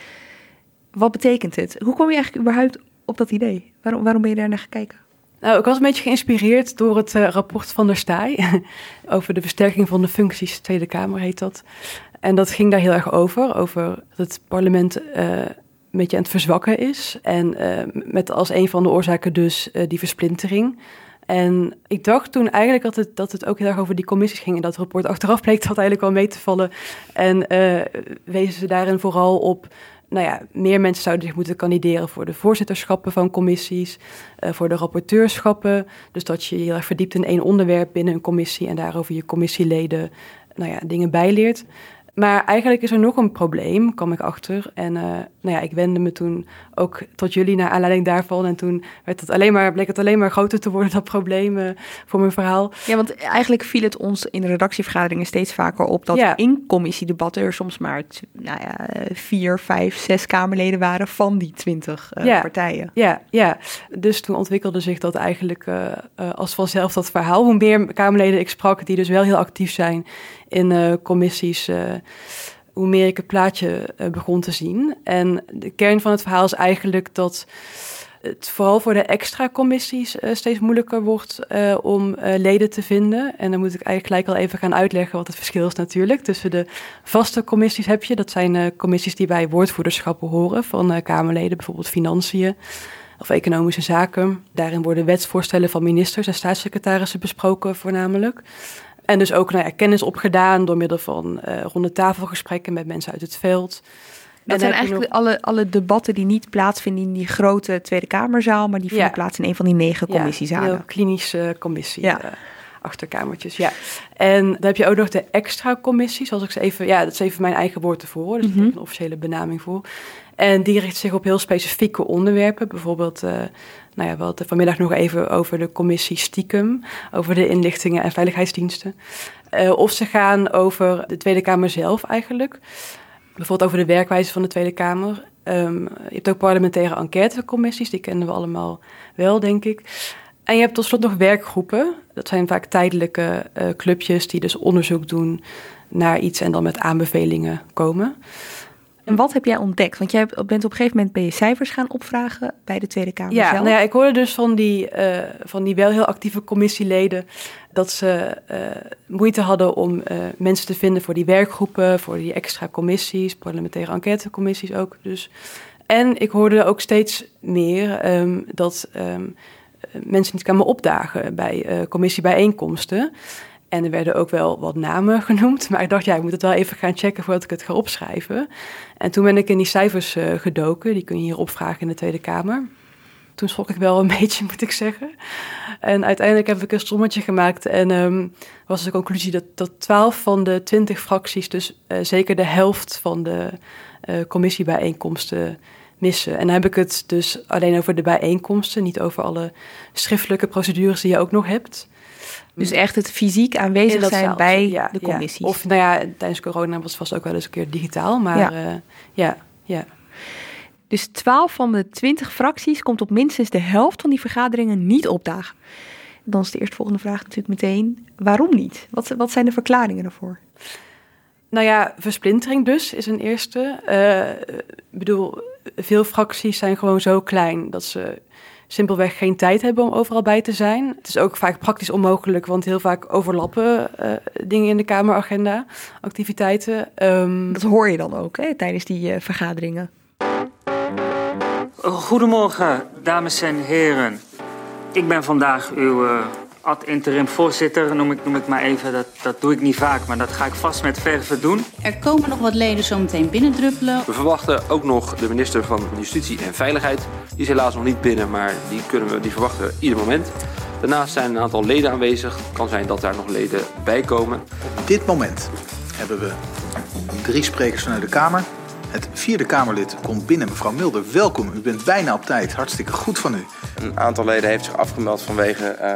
Wat betekent het? Hoe kom je eigenlijk überhaupt op dat idee? Waarom, waarom ben je daar naar gekeken? Nou, ik was een beetje geïnspireerd door het uh, rapport van der Staaij over de versterking van de functies. Tweede Kamer heet dat. En dat ging daar heel erg over, over dat het parlement uh, een beetje aan het verzwakken is. En uh, met als een van de oorzaken dus die versplintering. En ik dacht toen eigenlijk dat het, dat het ook heel erg over die commissies ging. En dat rapport achteraf bleek dat eigenlijk wel mee te vallen. En wezen ze daarin vooral op nou ja, meer mensen zouden zich moeten kandideren voor de voorzitterschappen van commissies, uh, voor de rapporteurschappen. Dus dat je je verdiept in één onderwerp binnen een commissie en daarover je commissieleden nou ja, dingen bijleert. Maar eigenlijk is er nog een probleem, kwam ik achter. En uh, nou ja, ik wendde me toen ook tot jullie naar aanleiding daarvan. En toen werd het alleen maar, bleek het alleen maar groter te worden, dat probleem uh, voor mijn verhaal. Ja, want eigenlijk viel het ons in de redactievergaderingen steeds vaker op... dat ja. in commissiedebatten er soms maar nou ja, vier, vijf, zes Kamerleden waren... van die twintig uh, ja. partijen. Ja, ja, dus toen ontwikkelde zich dat eigenlijk als vanzelf dat verhaal. Hoe meer Kamerleden ik sprak, die dus wel heel actief zijn in uh, commissies, uh, hoe meer ik het plaatje uh, begon te zien. En de kern van het verhaal is eigenlijk dat het vooral voor de extra commissies steeds moeilijker wordt om leden te vinden. En dan moet ik eigenlijk gelijk al even gaan uitleggen wat het verschil is natuurlijk. Tussen de vaste commissies heb je, dat zijn commissies die bij woordvoerderschappen horen van Kamerleden, bijvoorbeeld financiën of economische zaken. Daarin worden wetsvoorstellen van ministers en staatssecretarissen besproken voornamelijk. En dus ook nou ja, kennis opgedaan door middel van uh, ronde tafelgesprekken met mensen uit het veld. Dat zijn eigenlijk nog... alle, alle debatten die niet plaatsvinden in die grote Tweede Kamerzaal, maar die vinden ja. plaats in een van die negen commissiezalen. Ja, klinische commissie. Ja. Uh, achterkamertjes, ja. En dan heb je ook nog de extra commissies, zoals ik ze even, ja, dat is even mijn eigen woord ervoor, dus mm -hmm. een officiële benaming voor. En die richt zich op heel specifieke onderwerpen. Bijvoorbeeld, uh, nou ja, we hadden vanmiddag nog even over de commissie Stiekem, over de inlichtingen en veiligheidsdiensten. Uh, of ze gaan over de Tweede Kamer zelf eigenlijk. Bijvoorbeeld over de werkwijze van de Tweede Kamer. Um, je hebt ook parlementaire enquêtecommissies, die kennen we allemaal wel, denk ik. En je hebt tot slot nog werkgroepen. Dat zijn vaak tijdelijke uh, clubjes die dus onderzoek doen naar iets en dan met aanbevelingen komen. En wat heb jij ontdekt? Want jij bent op een gegeven moment bij je cijfers gaan opvragen bij de Tweede Kamer ja, zelf. Nou ja, ik hoorde dus van die, uh, van die wel heel actieve commissieleden dat ze uh, moeite hadden om uh, mensen te vinden voor die werkgroepen, voor die extra commissies, parlementaire enquêtecommissies ook. Dus. En ik hoorde ook steeds meer um, dat um, mensen niet kwamen opdagen bij commissiebijeenkomsten. En er werden ook wel wat namen genoemd. Maar ik dacht, ja, ik moet het wel even gaan checken voordat ik het ga opschrijven. En toen ben ik in die cijfers uh, gedoken. Die kun je hier opvragen in de Tweede Kamer. Toen schrok ik wel een beetje, moet ik zeggen. En uiteindelijk heb ik een sommetje gemaakt. En um, was de conclusie dat, dat 12 van de 20 fracties, dus uh, zeker de helft van de uh, commissiebijeenkomsten missen. En dan heb ik het dus alleen over de bijeenkomsten, niet over alle schriftelijke procedures die je ook nog hebt. Dus echt het fysiek aanwezig zijn zelfs, bij ja, de commissies. Ja. Of nou ja, tijdens corona was het vast ook wel eens een keer digitaal. Maar ja, uh, ja, ja. Dus 12 van de 20 fracties komt op minstens de helft van die vergaderingen niet opdagen. Dan is de eerstvolgende vraag natuurlijk meteen, waarom niet? Wat, wat zijn de verklaringen daarvoor? Nou ja, versplintering dus is een eerste. Uh, ik bedoel, veel fracties zijn gewoon zo klein dat ze simpelweg geen tijd hebben om overal bij te zijn. Het is ook vaak praktisch onmogelijk, want heel vaak overlappen uh, dingen in de Kameragenda, activiteiten. Um... Dat hoor je dan ook hè, tijdens die uh, vergaderingen. Goedemorgen, dames en heren. Ik ben vandaag uw uh, ad interim voorzitter, noem ik, noem ik maar even. Dat, dat doe ik niet vaak, maar dat ga ik vast met verve doen. Er komen nog wat leden zo meteen binnendruppelen. We verwachten ook nog de minister van Justitie en Veiligheid. Die is helaas nog niet binnen, maar die, kunnen we, die verwachten we ieder moment. Daarnaast zijn een aantal leden aanwezig. Het kan zijn dat daar nog leden bij komen. Op dit moment hebben we drie sprekers vanuit de Kamer. Het vierde Kamerlid komt binnen. Mevrouw Mulder, welkom. U bent bijna op tijd. Hartstikke goed van u. Een aantal leden heeft zich afgemeld vanwege uh,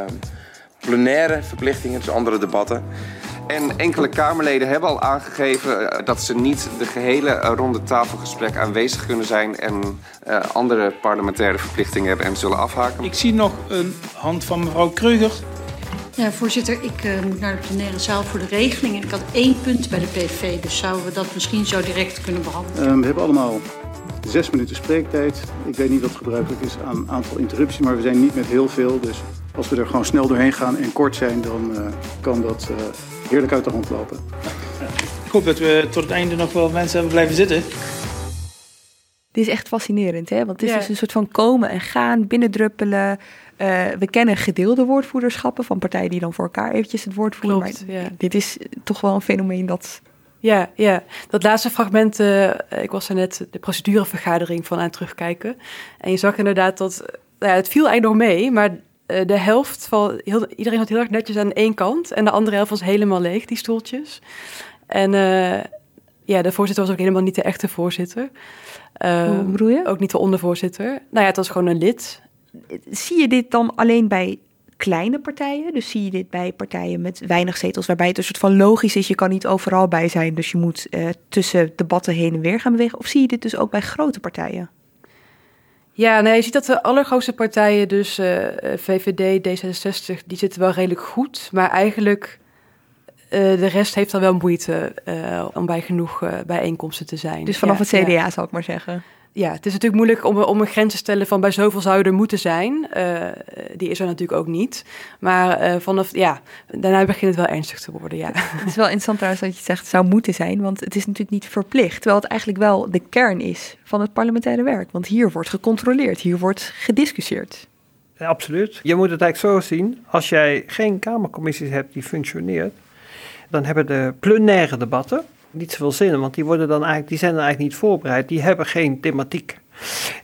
plenaire verplichtingen, dus andere debatten. En enkele Kamerleden hebben al aangegeven dat ze niet de gehele ronde tafelgesprek aanwezig kunnen zijn en uh, andere parlementaire verplichtingen hebben en zullen afhaken. Ik zie nog een hand van mevrouw Kruger. Ja, voorzitter, ik uh, moet naar de plenaire zaal voor de regeling. En ik had één punt bij de PV, dus zouden we dat misschien zo direct kunnen behandelen? Uh, we hebben allemaal zes minuten spreektijd. Ik weet niet wat gebruikelijk is aan een aantal interrupties, maar we zijn niet met heel veel. Dus als we er gewoon snel doorheen gaan en kort zijn, dan uh, kan dat heerlijk uit de hand lopen. Ik hoop dat we tot het einde nog wel mensen hebben blijven zitten. Dit is echt fascinerend, hè? Want het is ja. dus een soort van komen en gaan, binnendruppelen. Uh, we kennen gedeelde woordvoerderschappen van partijen die dan voor elkaar eventjes het woord voeren. Klopt, maar ja. dit is toch wel een fenomeen dat... Ja, ja. dat laatste fragment, uh, ik was er net de procedurevergadering van aan het terugkijken. En je zag inderdaad dat, nou ja, het viel eigenlijk nog mee, maar de helft van, heel, iedereen had heel erg netjes aan één kant. En de andere helft was helemaal leeg, die stoeltjes. En ja, de voorzitter was ook helemaal niet de echte voorzitter. Hoe bedoel je? Ook niet de ondervoorzitter. Nou ja, het was gewoon een lid. Zie je dit dan alleen bij kleine partijen? Dus zie je dit bij partijen met weinig zetels, waarbij het een soort van logisch is, je kan niet overal bij zijn, dus je moet uh, tussen debatten heen en weer gaan bewegen? Of zie je dit dus ook bij grote partijen? Ja, nee, je ziet dat de allergrootste partijen, dus uh, VVD, D66, die zitten wel redelijk goed, maar eigenlijk uh, de rest heeft dan wel moeite uh, om bij genoeg bijeenkomsten te zijn. Dus vanaf ja, het CDA ja. zal ik maar zeggen. Ja, het is natuurlijk moeilijk om, om een grens te stellen van bij zoveel zou er moeten zijn. die is er natuurlijk ook niet. Maar vanaf, ja, daarna begint het wel ernstig te worden, ja. Het is wel interessant trouwens dat je zegt zou moeten zijn, want het is natuurlijk niet verplicht. Terwijl het eigenlijk wel de kern is van het parlementaire werk. Want hier wordt gecontroleerd, hier wordt gediscussieerd. Ja, absoluut. Je moet het eigenlijk zo zien, als jij geen kamercommissies hebt die functioneert, dan hebben de plenaire debatten niet zoveel zin, want die, worden dan eigenlijk, die zijn dan eigenlijk niet voorbereid. Die hebben geen thematiek.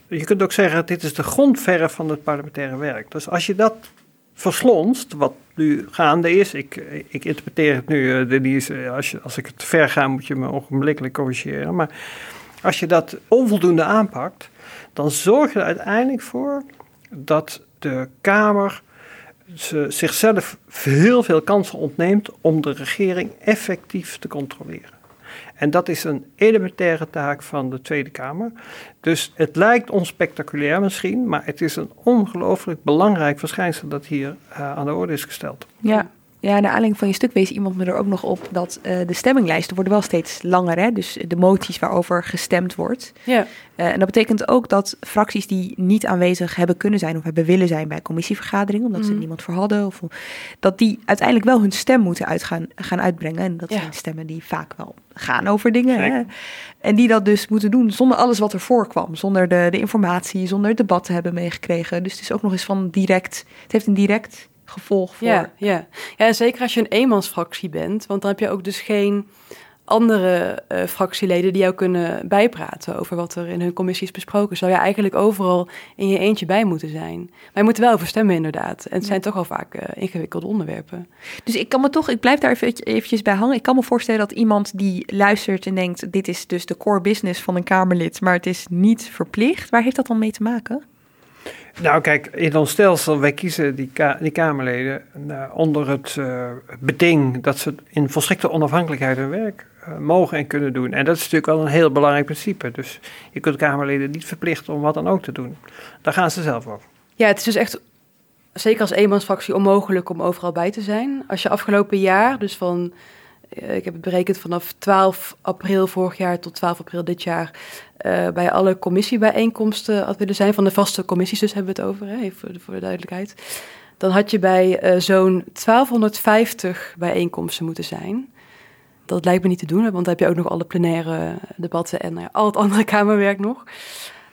Je kunt ook zeggen, dit is de grondverf van het parlementaire werk. Dus als je dat verslonst, wat nu gaande is, ik, ik interpreteer het nu, die is, als, je, als ik het ver ga, moet je me ogenblikkelijk corrigeren, maar Als je dat onvoldoende aanpakt, dan zorg je er uiteindelijk voor dat de Kamer ze zichzelf heel veel kansen ontneemt om de regering effectief te controleren. En dat is een elementaire taak van de Tweede Kamer. Dus het lijkt onspectaculair misschien, maar het is een ongelooflijk belangrijk verschijnsel dat hier uh, aan de orde is gesteld. Ja, ja, naar aanleiding van je stuk wees iemand me er ook nog op dat uh, de stemminglijsten worden wel steeds langer. Hè? Dus de moties waarover gestemd wordt. Ja. Uh, en dat betekent ook dat fracties die niet aanwezig hebben kunnen zijn of hebben willen zijn bij commissievergaderingen, omdat mm. ze er niemand voor hadden, of, dat die uiteindelijk wel hun stem moeten uitgaan, gaan uitbrengen. En dat ja. zijn stemmen die vaak wel gaan over dingen. Hè? En die dat dus moeten doen zonder alles wat er voorkwam. Zonder de, de informatie, zonder het debat te hebben meegekregen. Dus het is ook nog eens van direct. Het heeft een direct gevolg voor. Ja, ja. ja, en zeker als je een eenmansfractie bent, want dan heb je ook dus geen andere uh, fractieleden die jou kunnen bijpraten over wat er in hun commissies besproken. Zou je eigenlijk overal in je eentje bij moeten zijn. Maar je moet er wel over stemmen inderdaad. En het zijn toch al vaak uh, ingewikkelde onderwerpen. Dus ik kan me toch, ik blijf daar even, eventjes bij hangen. Ik kan me voorstellen dat iemand die luistert en denkt, dit is dus de core business van een Kamerlid, maar het is niet verplicht. Waar heeft dat dan mee te maken? Nou, kijk, in ons stelsel, wij kiezen die, die Kamerleden uh, onder het uh, beding dat ze in volstrekte onafhankelijkheid hun werk uh, mogen en kunnen doen. En dat is natuurlijk wel een heel belangrijk principe. Dus je kunt Kamerleden niet verplichten om wat dan ook te doen. Daar gaan ze zelf over. Ja, het is dus echt, zeker als eenmansfractie, onmogelijk om overal bij te zijn. Als je afgelopen jaar, dus van ik heb het berekend vanaf 12 april vorig jaar tot 12 april dit jaar, uh, bij alle commissiebijeenkomsten had willen zijn, van de vaste commissies dus hebben we het over, hè, voor de, voor de duidelijkheid. Dan had je bij uh, zo'n 1250 bijeenkomsten moeten zijn. Dat lijkt me niet te doen, want dan heb je ook nog alle plenaire debatten en ja, al het andere Kamerwerk nog.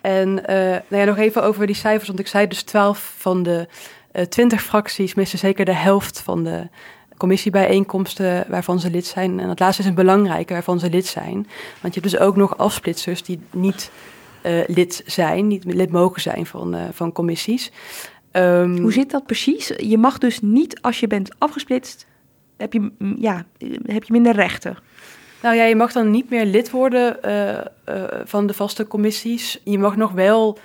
En nou ja, nog even over die cijfers, want ik zei dus 12 van de 20 fracties missen zeker de helft van de commissiebijeenkomsten waarvan ze lid zijn. En het laatste is een belangrijke waarvan ze lid zijn. Want je hebt dus ook nog afsplitsers die niet uh, lid zijn, niet lid mogen zijn van, uh, van commissies. Um, Hoe zit dat precies? Je mag dus niet, als je bent afgesplitst, heb je, ja, heb je minder rechten. Nou ja, je mag dan niet meer lid worden uh, van de vaste commissies. Je mag nog wel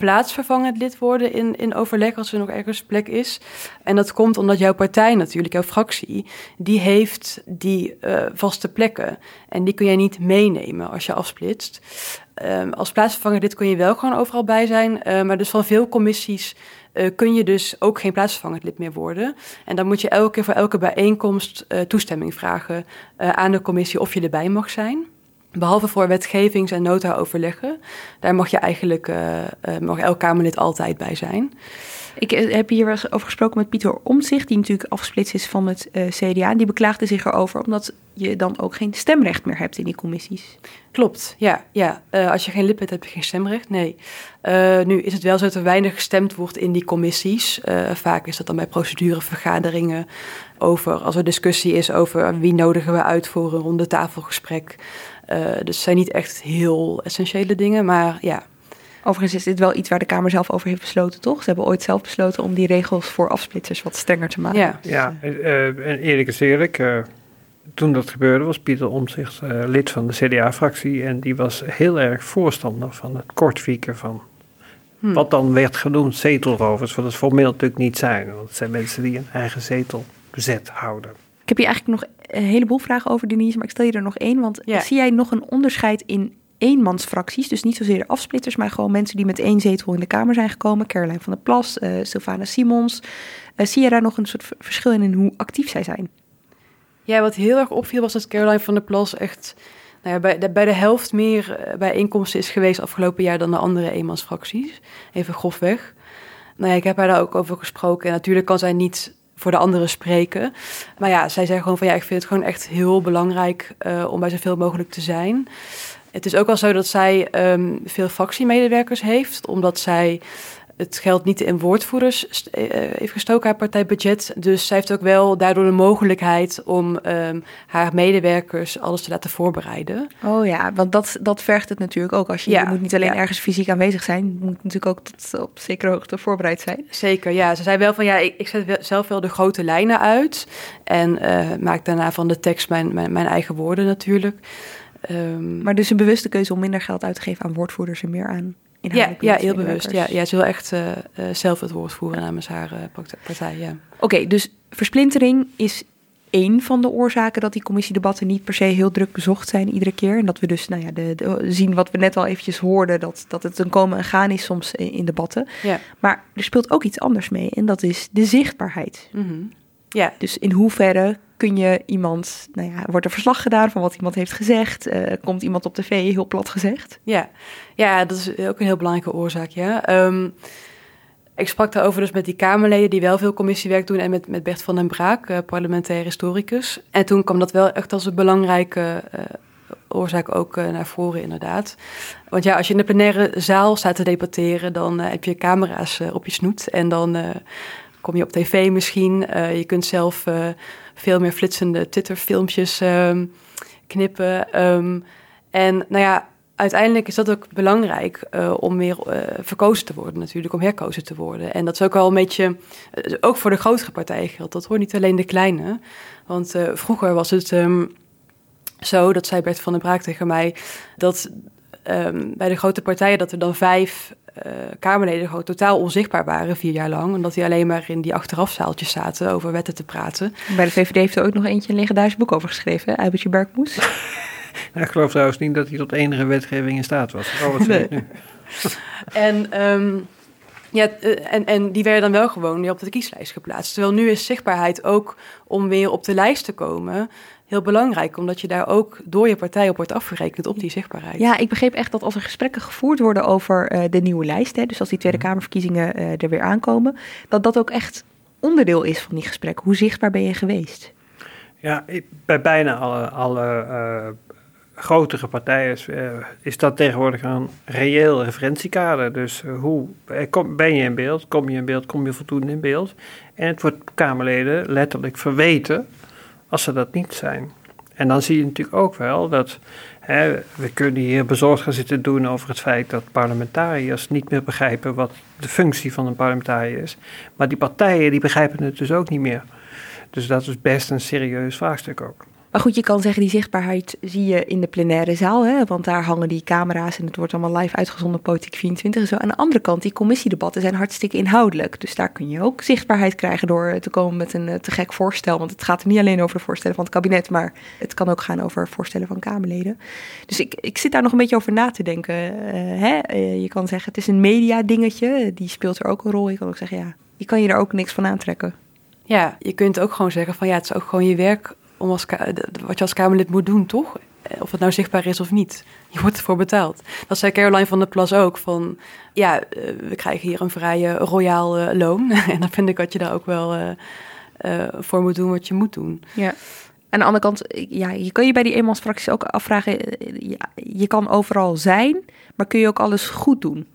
plaatsvervangend lid worden in, in overleg als er nog ergens plek is. En dat komt omdat jouw partij natuurlijk, jouw fractie, die heeft die uh, vaste plekken. En die kun jij niet meenemen als je afsplitst. Um, als plaatsvervanger lid kun je wel gewoon overal bij zijn. Uh, maar dus van veel commissies uh, kun je dus ook geen plaatsvervangend lid meer worden. En dan moet je elke keer voor elke bijeenkomst toestemming vragen aan de commissie of je erbij mag zijn. Behalve voor wetgevings- en nota-overleggen. Daar mag je eigenlijk, uh, uh, mag elk Kamerlid altijd bij zijn. Ik uh, heb hier wel eens over gesproken met Pieter Omtzigt, die natuurlijk afgesplitst is van het CDA. Die beklaagde zich erover omdat je dan ook geen stemrecht meer hebt in die commissies. Klopt, ja. ja. als je geen lid bent, heb je geen stemrecht. Nee. nu is het wel zo dat er weinig gestemd wordt in die commissies. vaak is dat dan bij procedurevergaderingen over, als er discussie is over wie nodigen we uit voor een ronde tafelgesprek. Uh, dus het zijn niet echt heel essentiële dingen, maar ja. Overigens is dit wel iets waar de Kamer zelf over heeft besloten, toch? Ze hebben ooit zelf besloten om die regels voor afsplitsers wat strenger te maken. Ja, ja uh, en eerlijk is eerlijk. Uh, toen dat gebeurde was Pieter Omtzigt lid van de CDA-fractie en die was heel erg voorstander van het kortwieken van hmm. wat dan werd genoemd zetelrovers, wat het formeel natuurlijk niet zijn. Want het zijn mensen die een eigen zetel bezet houden. Ik heb hier eigenlijk nog een heleboel vragen over, Denise, maar ik stel je er nog één. Want ja. zie jij nog een onderscheid in eenmansfracties? Dus niet zozeer afsplitters, maar gewoon mensen die met één zetel in de Kamer zijn gekomen. Caroline van der Plas, uh, Sylvana Simons. Uh, zie je daar nog een soort verschil in, in hoe actief zij zijn? Ja, wat heel erg opviel was dat Caroline van der Plas echt nou ja, bij, de, bij de helft meer eh, bijeenkomsten is geweest afgelopen jaar dan de andere eenmansfracties. Even grofweg. Nou ja, ik heb haar daar ook over gesproken. En natuurlijk kan zij niet voor de anderen spreken. Maar ja, zij zei gewoon van ja, ik vind het gewoon echt heel belangrijk uh, om bij zoveel mogelijk te zijn. Het is ook wel zo dat zij um, veel fractiemedewerkers heeft, omdat zij het geld niet in woordvoerders uh, heeft gestoken, haar partijbudget. Dus zij heeft ook wel daardoor de mogelijkheid om um, haar medewerkers alles te laten voorbereiden. Oh ja, want dat, dat vergt het natuurlijk ook. Als je, ja, je moet niet alleen ja. ergens fysiek aanwezig zijn, je moet natuurlijk ook tot op zekere hoogte voorbereid zijn. Zeker, ja. Ze zei wel van ja, ik, ik zet zelf wel de grote lijnen uit en uh, maak daarna van de tekst mijn, mijn, mijn eigen woorden natuurlijk. Ehm, Maar dus een bewuste keuze om minder geld uit te geven aan woordvoerders en meer aan inhoudelijk ja, beleid heel bewust. Ja, ja, ze wil echt eh, eh, zelf het woord voeren namens haar part- partij. Ja. Oké, dus versplintering is één van de oorzaken dat die commissiedebatten niet per se heel druk bezocht zijn iedere keer. En dat we dus nou ja, de, de- zien wat we net al eventjes hoorden, dat, dat het een komen en gaan is soms in, in debatten. Ja. Maar er speelt ook iets anders mee en dat is de zichtbaarheid. Mhm. Ja. Dus in hoeverre kun je iemand, nou ja, wordt er verslag gedaan van wat iemand heeft gezegd? Eh, komt iemand op tv, heel plat gezegd? Ja. ja, dat is ook een heel belangrijke oorzaak. Ja. Ehm, ik sprak daarover dus met die Kamerleden die wel veel commissiewerk doen en met, met Bert van den Braak, eh, parlementair historicus. En toen kwam dat wel echt als een belangrijke eh, oorzaak ook naar voren, inderdaad. Want ja, als je in de plenaire zaal staat te debatteren, dan heb je camera's op je snoet en dan kom je op tv misschien. Je kunt zelf veel meer flitsende Twitter-filmpjes ehm, knippen. Ehm, en nou ja, uiteindelijk is dat ook belangrijk eh, om weer eh, verkozen te worden natuurlijk, om herkozen te worden. En dat is ook wel een beetje, eh, ook voor de grotere partijen geldt, dat hoort niet alleen de kleine. Want vroeger was het ehm, zo, dat zei Bert van den Braak tegen mij, dat bij de grote partijen dat er dan vijf eh, Kamerleden gewoon totaal onzichtbaar waren, vier jaar lang. Omdat die alleen maar in die achterafzaaltjes zaten over wetten te praten. Bij de VVD heeft er ook nog eentje een legendarisch boek over geschreven, hè? Eibertje Bergmoes. Nou, ik geloof trouwens niet dat hij tot enige wetgeving in staat was. Oh, wat ik nu? En, ehm, ja, eh, en, en die werden dan wel gewoon weer op de kieslijst geplaatst. Terwijl nu is zichtbaarheid ook om weer op de lijst te komen heel belangrijk. Omdat je daar ook door je partij op wordt afgerekend op die zichtbaarheid. Ja, ik begreep echt dat als er gesprekken gevoerd worden over eh, de nieuwe lijst, hè, dus als die Tweede Kamerverkiezingen eh, er weer aankomen, dat dat ook echt onderdeel is van die gesprekken. Hoe zichtbaar ben je geweest? Ja, bij bijna alle, alle eh, grotere partijen is, is dat tegenwoordig een reëel referentiekader. Dus hoe kom, ben je in beeld? Kom je in beeld? Kom je voldoende in beeld? En het wordt Kamerleden letterlijk verweten als ze dat niet zijn. En dan zie je natuurlijk ook wel dat hè, we kunnen hier bezorgd gaan zitten doen over het feit dat parlementariërs niet meer begrijpen wat de functie van een parlementariër is. Maar die partijen die begrijpen het dus ook niet meer. Dus dat is best een serieus vraagstuk ook. Maar goed, je kan zeggen, die zichtbaarheid zie je in de plenaire zaal, hè, want daar hangen die camera's en het wordt allemaal live uitgezonden, Politiek 24 en zo. Aan de andere kant, die commissiedebatten zijn hartstikke inhoudelijk. Dus daar kun je ook zichtbaarheid krijgen door te komen met een eh, te gek voorstel. Want het gaat niet alleen over de voorstellen van het kabinet, maar het kan ook gaan over voorstellen van Kamerleden. Dus ik, ik zit daar nog een beetje over na te denken. eh, hè? Eh, je kan zeggen, het is een media dingetje, die speelt er ook een rol. Je kan ook zeggen, ja, je kan je er ook niks van aantrekken. Ja, je kunt ook gewoon zeggen van ja, het is ook gewoon je werk om als wat je als Kamerlid moet doen, toch? Eh, Of het nou zichtbaar is of niet. Je wordt ervoor betaald. Dat zei Caroline van der Plas ook. Van ja, eh, we krijgen hier een vrij eh, royaal eh, loon. en dan vind ik dat je daar ook wel voor moet doen wat je moet doen. Ja. Aan de andere kant, ja, je kan je bij die eenmansfracties ook afvragen, ja, je kan overal zijn, maar kun je ook alles goed doen?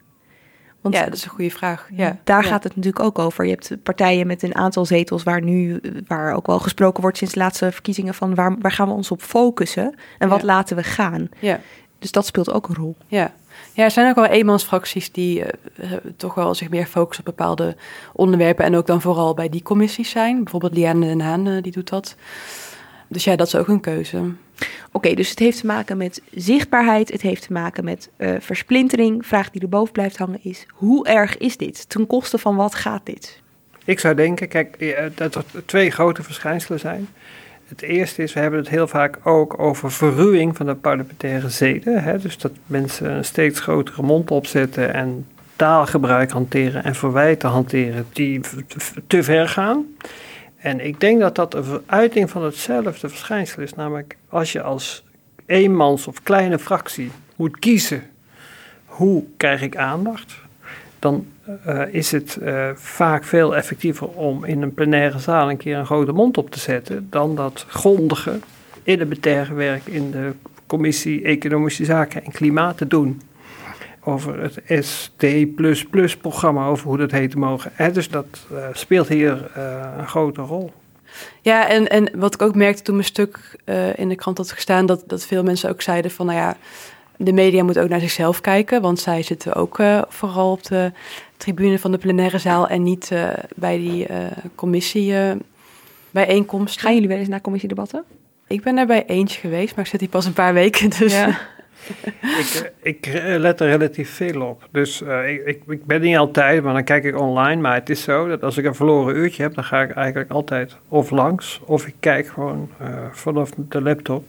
Want ja, dat is een goede vraag. Ja. daar Ja. gaat het natuurlijk ook over. Je hebt partijen met een aantal zetels waar nu, waar ook wel gesproken wordt sinds de laatste verkiezingen van waar, waar gaan we ons op focussen en wat Ja. laten we gaan. Ja. Dus dat speelt ook een rol. Ja. ja, er zijn ook wel eenmansfracties die eh, eh, toch wel zich meer focussen op bepaalde onderwerpen. En ook dan vooral bij die commissies zijn. Bijvoorbeeld Liane Den Haan, eh, die doet dat. Dus ja, dat is ook een keuze. Oké, dus het heeft te maken met zichtbaarheid, het heeft te maken met eh, versplintering. Vraag die erboven blijft hangen is, hoe erg is dit? Ten koste van wat gaat dit? Ik zou denken, kijk, eh, dat er twee grote verschijnselen zijn. Het eerste is, we hebben het heel vaak ook over verruwing van de parlementaire zeden. Hè? Dus dat mensen een steeds grotere mond opzetten en taalgebruik hanteren en verwijten hanteren die te ver gaan. En ik denk dat dat een uiting van hetzelfde verschijnsel is. Namelijk, als je als eenmans of kleine fractie moet kiezen hoe krijg ik aandacht, dan eh, is het eh, vaak veel effectiever om in een plenaire zaal een keer een grote mond op te zetten dan dat grondige elementaire werk in de commissie Economische Zaken en Klimaat te doen. Over het SD++-programma, over hoe dat heet mogen. Hè, dus dat eh, speelt hier eh, een grote rol. Ja, en, en wat ik ook merkte toen mijn stuk eh, in de krant had gestaan, dat, dat veel mensen ook zeiden van, nou ja, de media moet ook naar zichzelf kijken, want zij zitten ook eh, vooral op de tribune van de plenaire zaal en niet eh, bij die commissie bijeenkomsten. Gaan jullie wel eens naar commissiedebatten? Ik ben er bij eentje geweest, maar ik zit hier pas een paar weken. Dus ik, eh, ik eh, let er relatief veel op. Dus uh, ik, ik, ben niet altijd, maar dan kijk ik online. Maar het is zo dat als ik een verloren uurtje heb, dan ga ik eigenlijk altijd of langs of ik kijk gewoon uh, vanaf de laptop.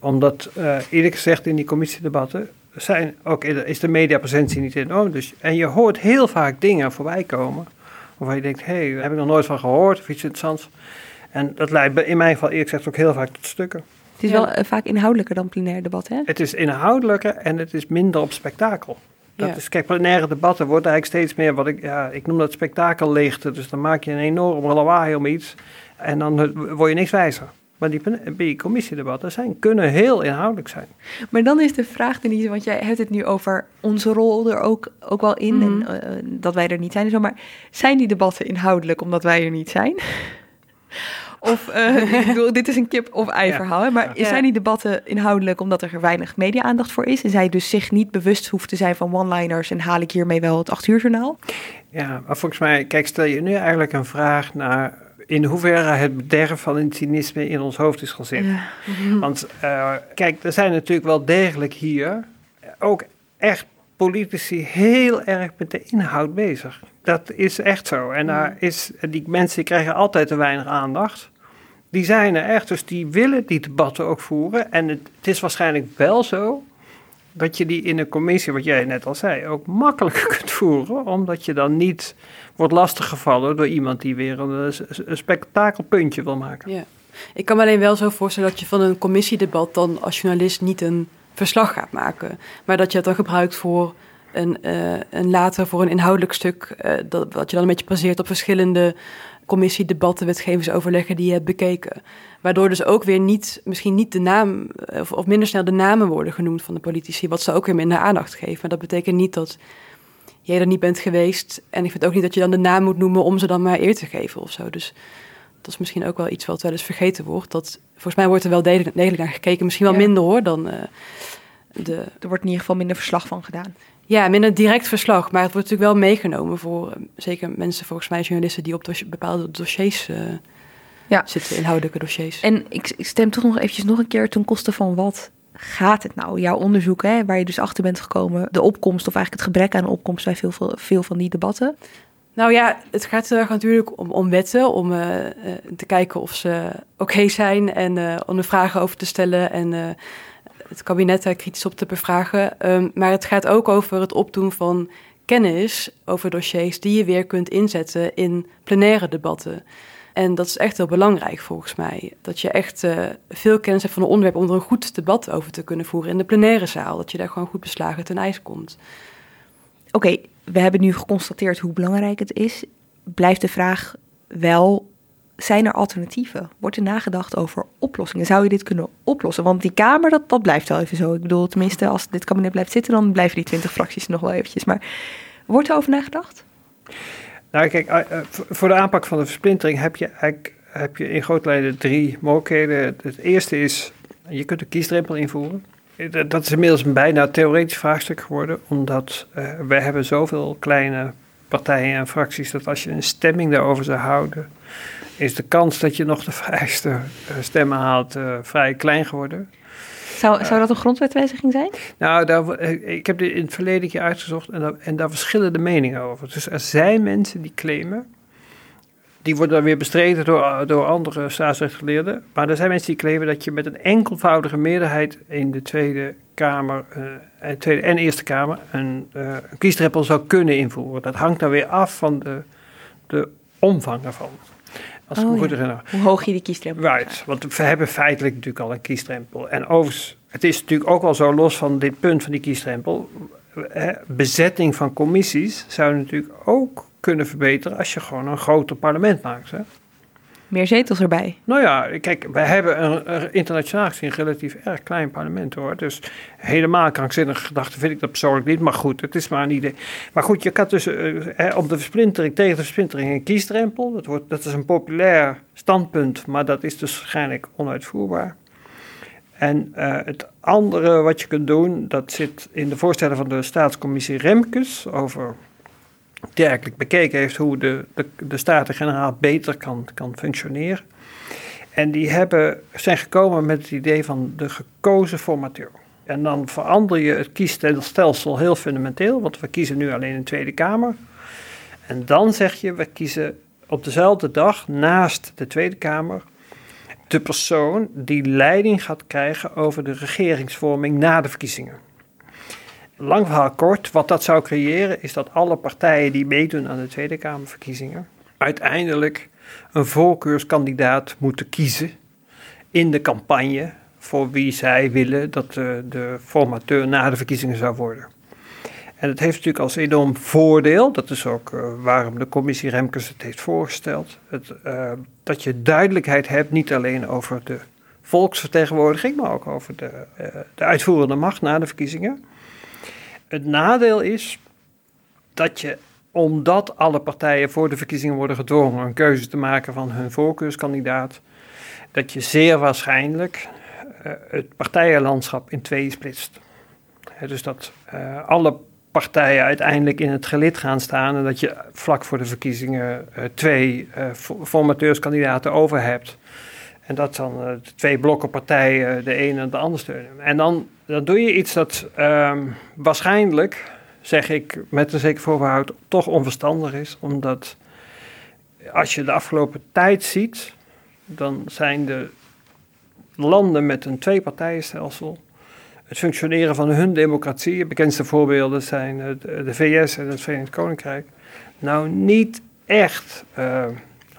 Omdat eerlijk gezegd in die commissiedebatten zijn ook is de mediapresentie niet enorm. Dus, en je hoort heel vaak dingen voorbij komen. Waarvan je denkt, hé, hey, daar heb ik nog nooit van gehoord of iets interessants. En dat leidt in mijn geval eerlijk gezegd ook heel vaak tot stukken. Het is wel uh, vaak inhoudelijker dan plenair debat, hè? Het is inhoudelijker en het is minder op spektakel. Dat Ja. is, kijk, plenaire debatten wordt eigenlijk steeds meer wat ik, ja, ik noem dat spektakelleegte. Dus dan maak je een enorm lawaai om iets en dan eh, word je niks wijzer. Maar die, die commissiedebatten zijn, kunnen heel inhoudelijk zijn. Maar dan is de vraag, Denise, want jij hebt het nu over onze rol er ook, ook wel in. Mhm. En eh, dat wij er niet zijn en zo. Maar zijn die debatten inhoudelijk omdat wij er niet zijn? Of, eh, ik bedoel, dit is een kip-of-ei Ja. verhaal. Hè? Maar Ja. zijn die debatten inhoudelijk omdat er weinig media-aandacht voor is? En zij dus zich niet bewust hoeft te zijn van one-liners en haal ik hiermee wel het acht uur journaal? Ja, maar volgens mij, kijk, stel je nu eigenlijk een vraag naar in hoeverre het bederf van het cynisme in ons hoofd is gaan zitten. Want eh, kijk, er zijn natuurlijk wel degelijk hier ook echt politici heel erg met de inhoud bezig. Dat is echt zo. En daar is, die mensen krijgen altijd te weinig aandacht. Die zijn er echt, dus die willen die debatten ook voeren. En het, is waarschijnlijk wel zo dat je die in een commissie, wat jij net al zei, ook makkelijker kunt voeren. Omdat je dan niet wordt lastiggevallen door iemand die weer een, een spektakelpuntje wil maken. Ja. Ik kan me alleen wel zo voorstellen dat je van een commissiedebat dan als journalist niet een verslag gaat maken. Maar dat je het dan gebruikt voor een, eh, een later voor een inhoudelijk stuk. eh, dat, wat je dan een beetje baseert op verschillende commissiedebatten, wetgevingsoverleggen die je hebt bekeken. Waardoor dus ook weer niet, misschien niet de naam, eh, of, of minder snel de namen worden genoemd van de politici. Wat ze ook weer minder aandacht geven. Maar dat betekent niet dat jij er niet bent geweest. En ik vind ook niet dat je dan de naam moet noemen om ze dan maar eer te geven of zo. Dus dat is misschien ook wel iets wat wel eens vergeten wordt. Dat, volgens mij wordt er wel degelijk, degelijk naar gekeken. Misschien wel Ja. minder hoor dan eh, de... Er wordt in ieder geval minder verslag van gedaan. Ja, minder direct verslag. Maar het wordt natuurlijk wel meegenomen voor eh, zeker mensen, volgens mij journalisten, die op bepaalde dossiers eh, Ja. zitten, inhoudelijke dossiers. En ik, ik stem toch nog eventjes nog een keer ten koste van wat gaat het nou? Jouw onderzoek, hè, waar je dus achter bent gekomen, de opkomst of eigenlijk het gebrek aan opkomst bij veel, veel, van die debatten. Nou ja, het gaat heel erg natuurlijk om, om wetten, om eh, te kijken of ze oké zijn en om er vragen over te stellen en het kabinet daar kritisch op te bevragen. Ehm, maar het gaat ook over het opdoen van kennis over dossiers die je weer kunt inzetten in plenaire debatten. En dat is echt heel belangrijk volgens mij. Dat je echt eh, veel kennis hebt van een onderwerp om er een goed debat over te kunnen voeren in de plenaire zaal. Dat je daar gewoon goed beslagen ten ijs komt. Oké, we hebben nu geconstateerd hoe belangrijk het is. Blijft de vraag wel, zijn er alternatieven? Wordt er nagedacht over oplossingen? Zou je dit kunnen oplossen? Want die Kamer, dat, dat blijft wel even zo. Ik bedoel, tenminste, als dit kabinet blijft zitten, dan blijven die twintig fracties nog wel eventjes. Maar wordt er over nagedacht? Nou, kijk, eh, eh, voor- de aanpak van de versplintering heb je eigenlijk heb je in grote lijnen drie mogelijkheden. Het- eerste is, je kunt een kiesdrempel invoeren. Eh, dat- is inmiddels bijna theoretisch vraagstuk geworden, omdat eh wij hebben zoveel kleine partijen en fracties dat als je een stemming daarover zou houden, is de kans dat je nog de vrijste eh, stemmen haalt eh, vrij klein geworden. Zou, zou dat een grondwetwijziging zijn? Nou, daar, eh, ik heb dit in het verleden keer uitgezocht en daar, en daar verschillen de meningen over. Dus er zijn mensen die claimen, die worden dan weer bestreden door, door andere staatsrechtgeleerden, maar er zijn mensen die claimen dat je met een enkelvoudige meerderheid in de Tweede Kamer eh, en, tweede en Eerste Kamer een, eh, een kiesdrempel zou kunnen invoeren. Dat hangt dan weer af van de, de omvang ervan. Als Oh, goed ja. herinner. Hoe hoog je die kiesdrempel Right, want we hebben feitelijk natuurlijk al een kiesdrempel. En overigens, het is natuurlijk ook al zo los van dit punt van die kiesdrempel. Bezetting van commissies zou natuurlijk ook kunnen verbeteren als je gewoon een groter parlement maakt. Hè? Meer zetels erbij. Nou ja, kijk, wij hebben een, internationaal gezien relatief erg klein parlement hoor. Dus helemaal krankzinnige gedachte vind ik dat persoonlijk niet. Maar goed, het is maar een idee. Maar goed, je kan tussen, eh, de versplintering, tegen de versplintering een kiesdrempel. Dat, wordt, dat is een populair standpunt, maar dat is dus waarschijnlijk onuitvoerbaar. En eh, het andere wat je kunt doen, dat zit in de voorstellen van de staatscommissie Remkes over die eigenlijk bekeken heeft hoe de, de, de Staten-Generaal beter kan, kan functioneren. En die hebben, zijn gekomen met het idee van de gekozen formateur. En dan verander je het kiesstelsel heel fundamenteel, want we kiezen nu alleen de Tweede Kamer. En dan zeg je, we kiezen op dezelfde dag naast de Tweede Kamer de persoon die leiding gaat krijgen over de regeringsvorming na de verkiezingen. Lang verhaal kort, wat dat zou creëren is dat alle partijen die meedoen aan de Tweede Kamerverkiezingen uiteindelijk een voorkeurskandidaat moeten kiezen in de campagne voor wie zij willen dat de, de formateur na de verkiezingen zou worden. En het heeft natuurlijk als enorm voordeel, dat is ook uh, waarom de commissie Remkes het heeft voorgesteld, het, uh, dat je duidelijkheid hebt niet alleen over de volksvertegenwoordiging, maar ook over de, uh, de uitvoerende macht na de verkiezingen. Het nadeel is dat je, omdat alle partijen voor de verkiezingen worden gedwongen een keuze te maken van hun voorkeurskandidaat, dat je zeer waarschijnlijk het partijenlandschap in tweeën splitst. dus dat alle partijen uiteindelijk in het gelid gaan staan en dat je vlak voor de verkiezingen uh, twee formateurskandidaten over hebt. En dat dan uh, de twee blokken partijen de ene en de andere steunen. En dan, dan doe je iets dat um, waarschijnlijk, zeg ik met een zeker voorbehoud, toch onverstandig is. Omdat als je de afgelopen tijd ziet, dan zijn de landen met een twee-partijenstelsel het functioneren van hun democratie. De bekendste voorbeelden zijn de VS en het Verenigd Koninkrijk. Nou, niet echt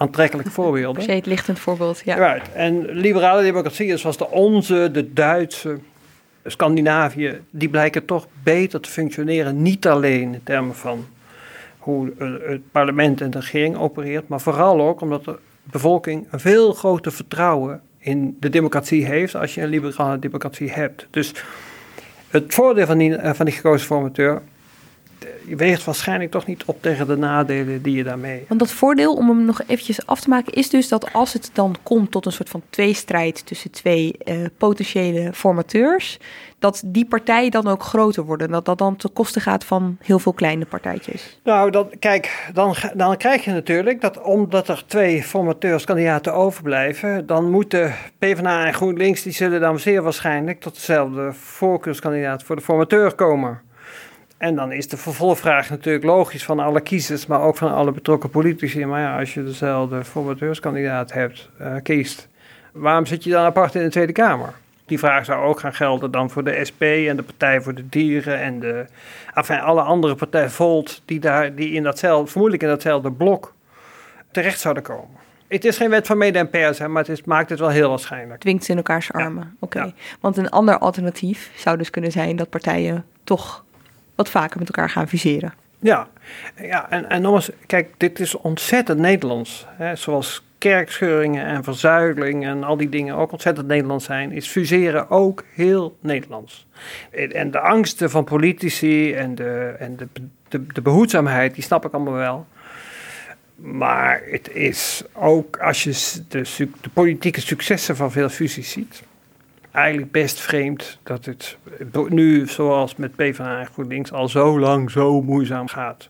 voorbeelden. Het lichtend voorbeeld, ja. Right. En liberale democratieën zoals de onze, de Duitse, Scandinavië, die blijken toch beter te functioneren. Niet alleen in termen van hoe het parlement en de regering opereert, maar vooral ook omdat de bevolking een veel groter vertrouwen in de democratie heeft als je een liberale democratie hebt. Dus het voordeel van die, van die gekozen formateur je weegt waarschijnlijk toch niet op tegen de nadelen die je daarmee. Want dat voordeel, om hem nog eventjes af te maken, is dus dat als het dan komt tot een soort van tweestrijd tussen twee uh, potentiële formateurs, dat die partijen dan ook groter worden. Dat dat dan ten koste gaat van heel veel kleine partijtjes. Nou, dan, kijk, dan, dan krijg je natuurlijk dat omdat er twee formateurskandidaten overblijven, dan moeten PvdA en GroenLinks, die zullen dan zeer waarschijnlijk tot dezelfde voorkeurskandidaat voor de formateur komen. En dan is de vervolgvraag natuurlijk logisch van alle kiezers, maar ook van alle betrokken politici. Maar ja, als je dezelfde formateurskandidaat hebt, uh, kiest, waarom zit je dan apart in de Tweede Kamer? Die vraag zou ook gaan gelden dan voor de SP en de Partij voor de Dieren en de, enfin, alle andere partijen, Volt, die, daar, die in datzelfde, vermoedelijk in datzelfde blok terecht zouden komen. Het is geen wet van mede en pers, hè, maar het is, maakt het wel heel waarschijnlijk. Dwingt ze in elkaars armen. Ja. Oké. Okay. Ja. Want een ander alternatief zou dus kunnen zijn dat partijen toch wat vaker met elkaar gaan fuseren. Ja, ja en, en nogmaals, kijk, dit is ontzettend Nederlands. Hè, zoals kerkscheuringen en verzuiling en al die dingen ook ontzettend Nederlands zijn, is fuseren ook heel Nederlands. En de angsten van politici en de, en de, de behoedzaamheid, die snap ik allemaal wel. Maar het is ook, als je de, de politieke successen van veel fusies ziet, eigenlijk best vreemd dat het nu, zoals met PvdA en GroenLinks, al zo lang zo moeizaam gaat.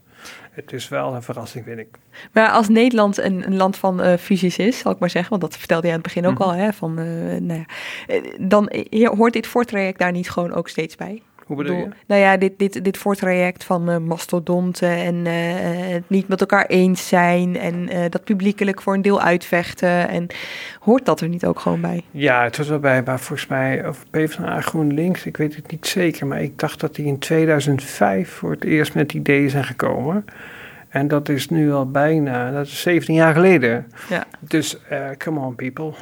Het is wel een verrassing, vind ik. Maar als Nederland een, een land van uh, fusies is, zal ik maar zeggen, want dat vertelde je aan het begin ook mm -hmm. al, hè, van, uh, nou ja, dan hoort dit voortraject daar niet gewoon ook steeds bij? Hoe bedoel je? Nou ja, dit, dit, dit voortraject van uh, mastodonten en uh, het niet met elkaar eens zijn en uh, dat publiekelijk voor een deel uitvechten. En hoort dat er niet ook gewoon bij? Ja, het hoort wel bij, maar volgens mij, of PvdA GroenLinks, ik weet het niet zeker, maar ik dacht dat die in 2005 voor het eerst met ideeën zijn gekomen. En dat is nu al bijna, dat is 17 jaar geleden. Ja. Dus come on people.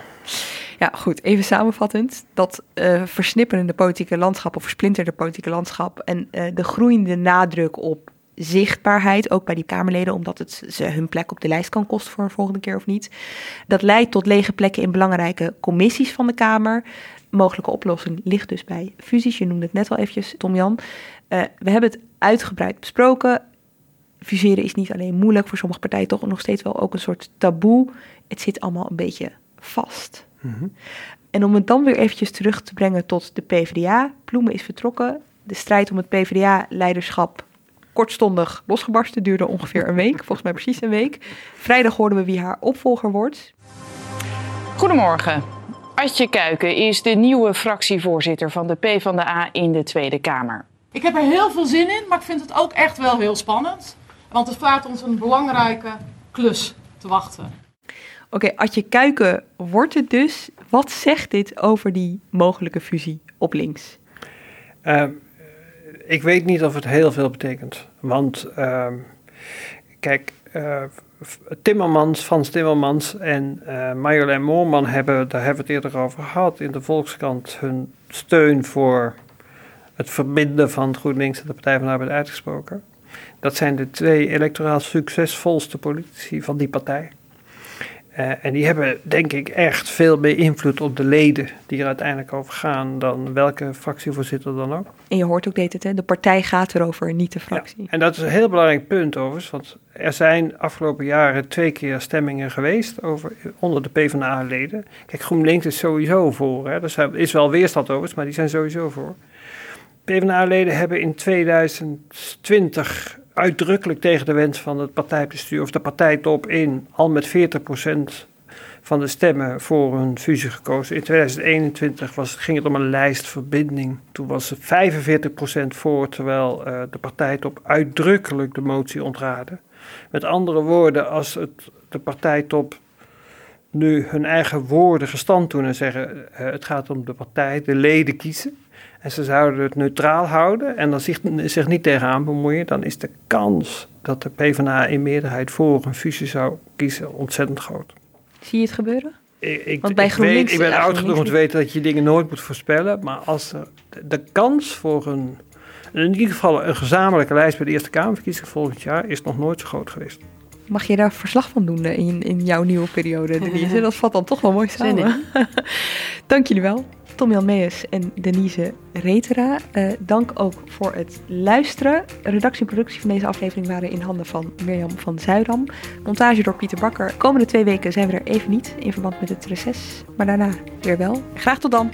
Ja, goed. Even samenvattend. Dat uh, versnipperende politieke landschap of versplinterde politieke landschap en uh, de groeiende nadruk op zichtbaarheid, ook bij die Kamerleden, omdat het ze hun plek op de lijst kan kosten voor een volgende keer of niet. Dat leidt tot lege plekken in belangrijke commissies van de Kamer. Mogelijke oplossing ligt dus bij fusies. Je noemde het net al eventjes, Tom-Jan. Uh, we hebben het uitgebreid besproken. Fuseren is niet alleen moeilijk, voor sommige partijen toch nog steeds wel ook een soort taboe. Het zit allemaal een beetje vast. Mhm. Mm -hmm. En om het dan weer eventjes terug te brengen tot de PvdA. Ploemen is vertrokken. De strijd om het PvdA-leiderschap kortstondig losgebarsten. Duurde ongeveer een week, volgens mij precies een week. Vrijdag hoorden we wie haar opvolger wordt. Goedemorgen. Adje Kuiken is de nieuwe fractievoorzitter van de PvdA in de Tweede Kamer. Ik heb er heel veel zin in, maar ik vind het ook echt wel heel spannend. Want het staat ons een belangrijke klus te wachten. Oké, okay, Adje Kuiken wordt het dus. Wat zegt dit over die mogelijke fusie op links? Uh, ik weet niet of het heel veel betekent. Want uh, kijk, uh, Timmermans, Frans Timmermans en uh, Marjolein Moorman hebben, daar hebben we het eerder over gehad, in de Volkskrant hun steun voor het verbinden van GroenLinks en de Partij van de Arbeid uitgesproken. Dat zijn de twee electoraal succesvolste politici van die partij. Uh, en die hebben denk ik echt veel meer invloed op de leden die er uiteindelijk over gaan dan welke fractievoorzitter dan ook. En je hoort ook deed het, hè? de partij gaat erover, niet de fractie. Ja, en dat is een heel belangrijk punt overigens, want er zijn afgelopen jaren twee keer stemmingen geweest over, onder de PvdA-leden. Kijk, GroenLinks is sowieso voor, hè? er is wel weerstand overigens, maar die zijn sowieso voor. PvdA-leden hebben in 2020 uitdrukkelijk tegen de wens van het partijbestuur of de partijtop in al met 40% van de stemmen voor een fusie gekozen. In 2021 was, ging het om een lijstverbinding. Toen was het 45% voor, terwijl uh, de partijtop uitdrukkelijk de motie ontraadde. Met andere woorden, als het, de partijtop nu hun eigen woorden gestand doen en zeggen: uh, het gaat om de partij, de leden kiezen en ze zouden het neutraal houden en dan zich, zich niet tegenaan bemoeien, dan is de kans dat de PvdA in meerderheid voor een fusie zou kiezen ontzettend groot. Zie je het gebeuren? Ik, ik, Want bij ik, weet, ik ben oud genoeg om te weten dat je dingen nooit moet voorspellen, maar als er de kans voor een, in ieder geval een gezamenlijke lijst bij de Eerste Kamerverkiezingen volgend jaar is nog nooit zo groot geweest. Mag je daar verslag van doen in, in jouw nieuwe periode, Denise? Dat valt dan toch wel mooi samen. Dank jullie wel. Tom Jan en Denise Retera. Uh, dank ook voor het luisteren. Redactie en productie van deze aflevering waren in handen van Mirjam van Zuidam. Montage door Pieter Bakker. komende twee weken zijn we er even niet in verband met het reces. Maar daarna weer wel. Graag tot dan.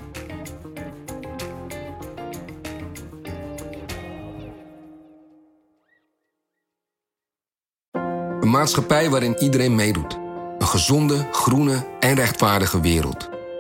Een maatschappij waarin iedereen meedoet. Een gezonde, groene en rechtvaardige wereld.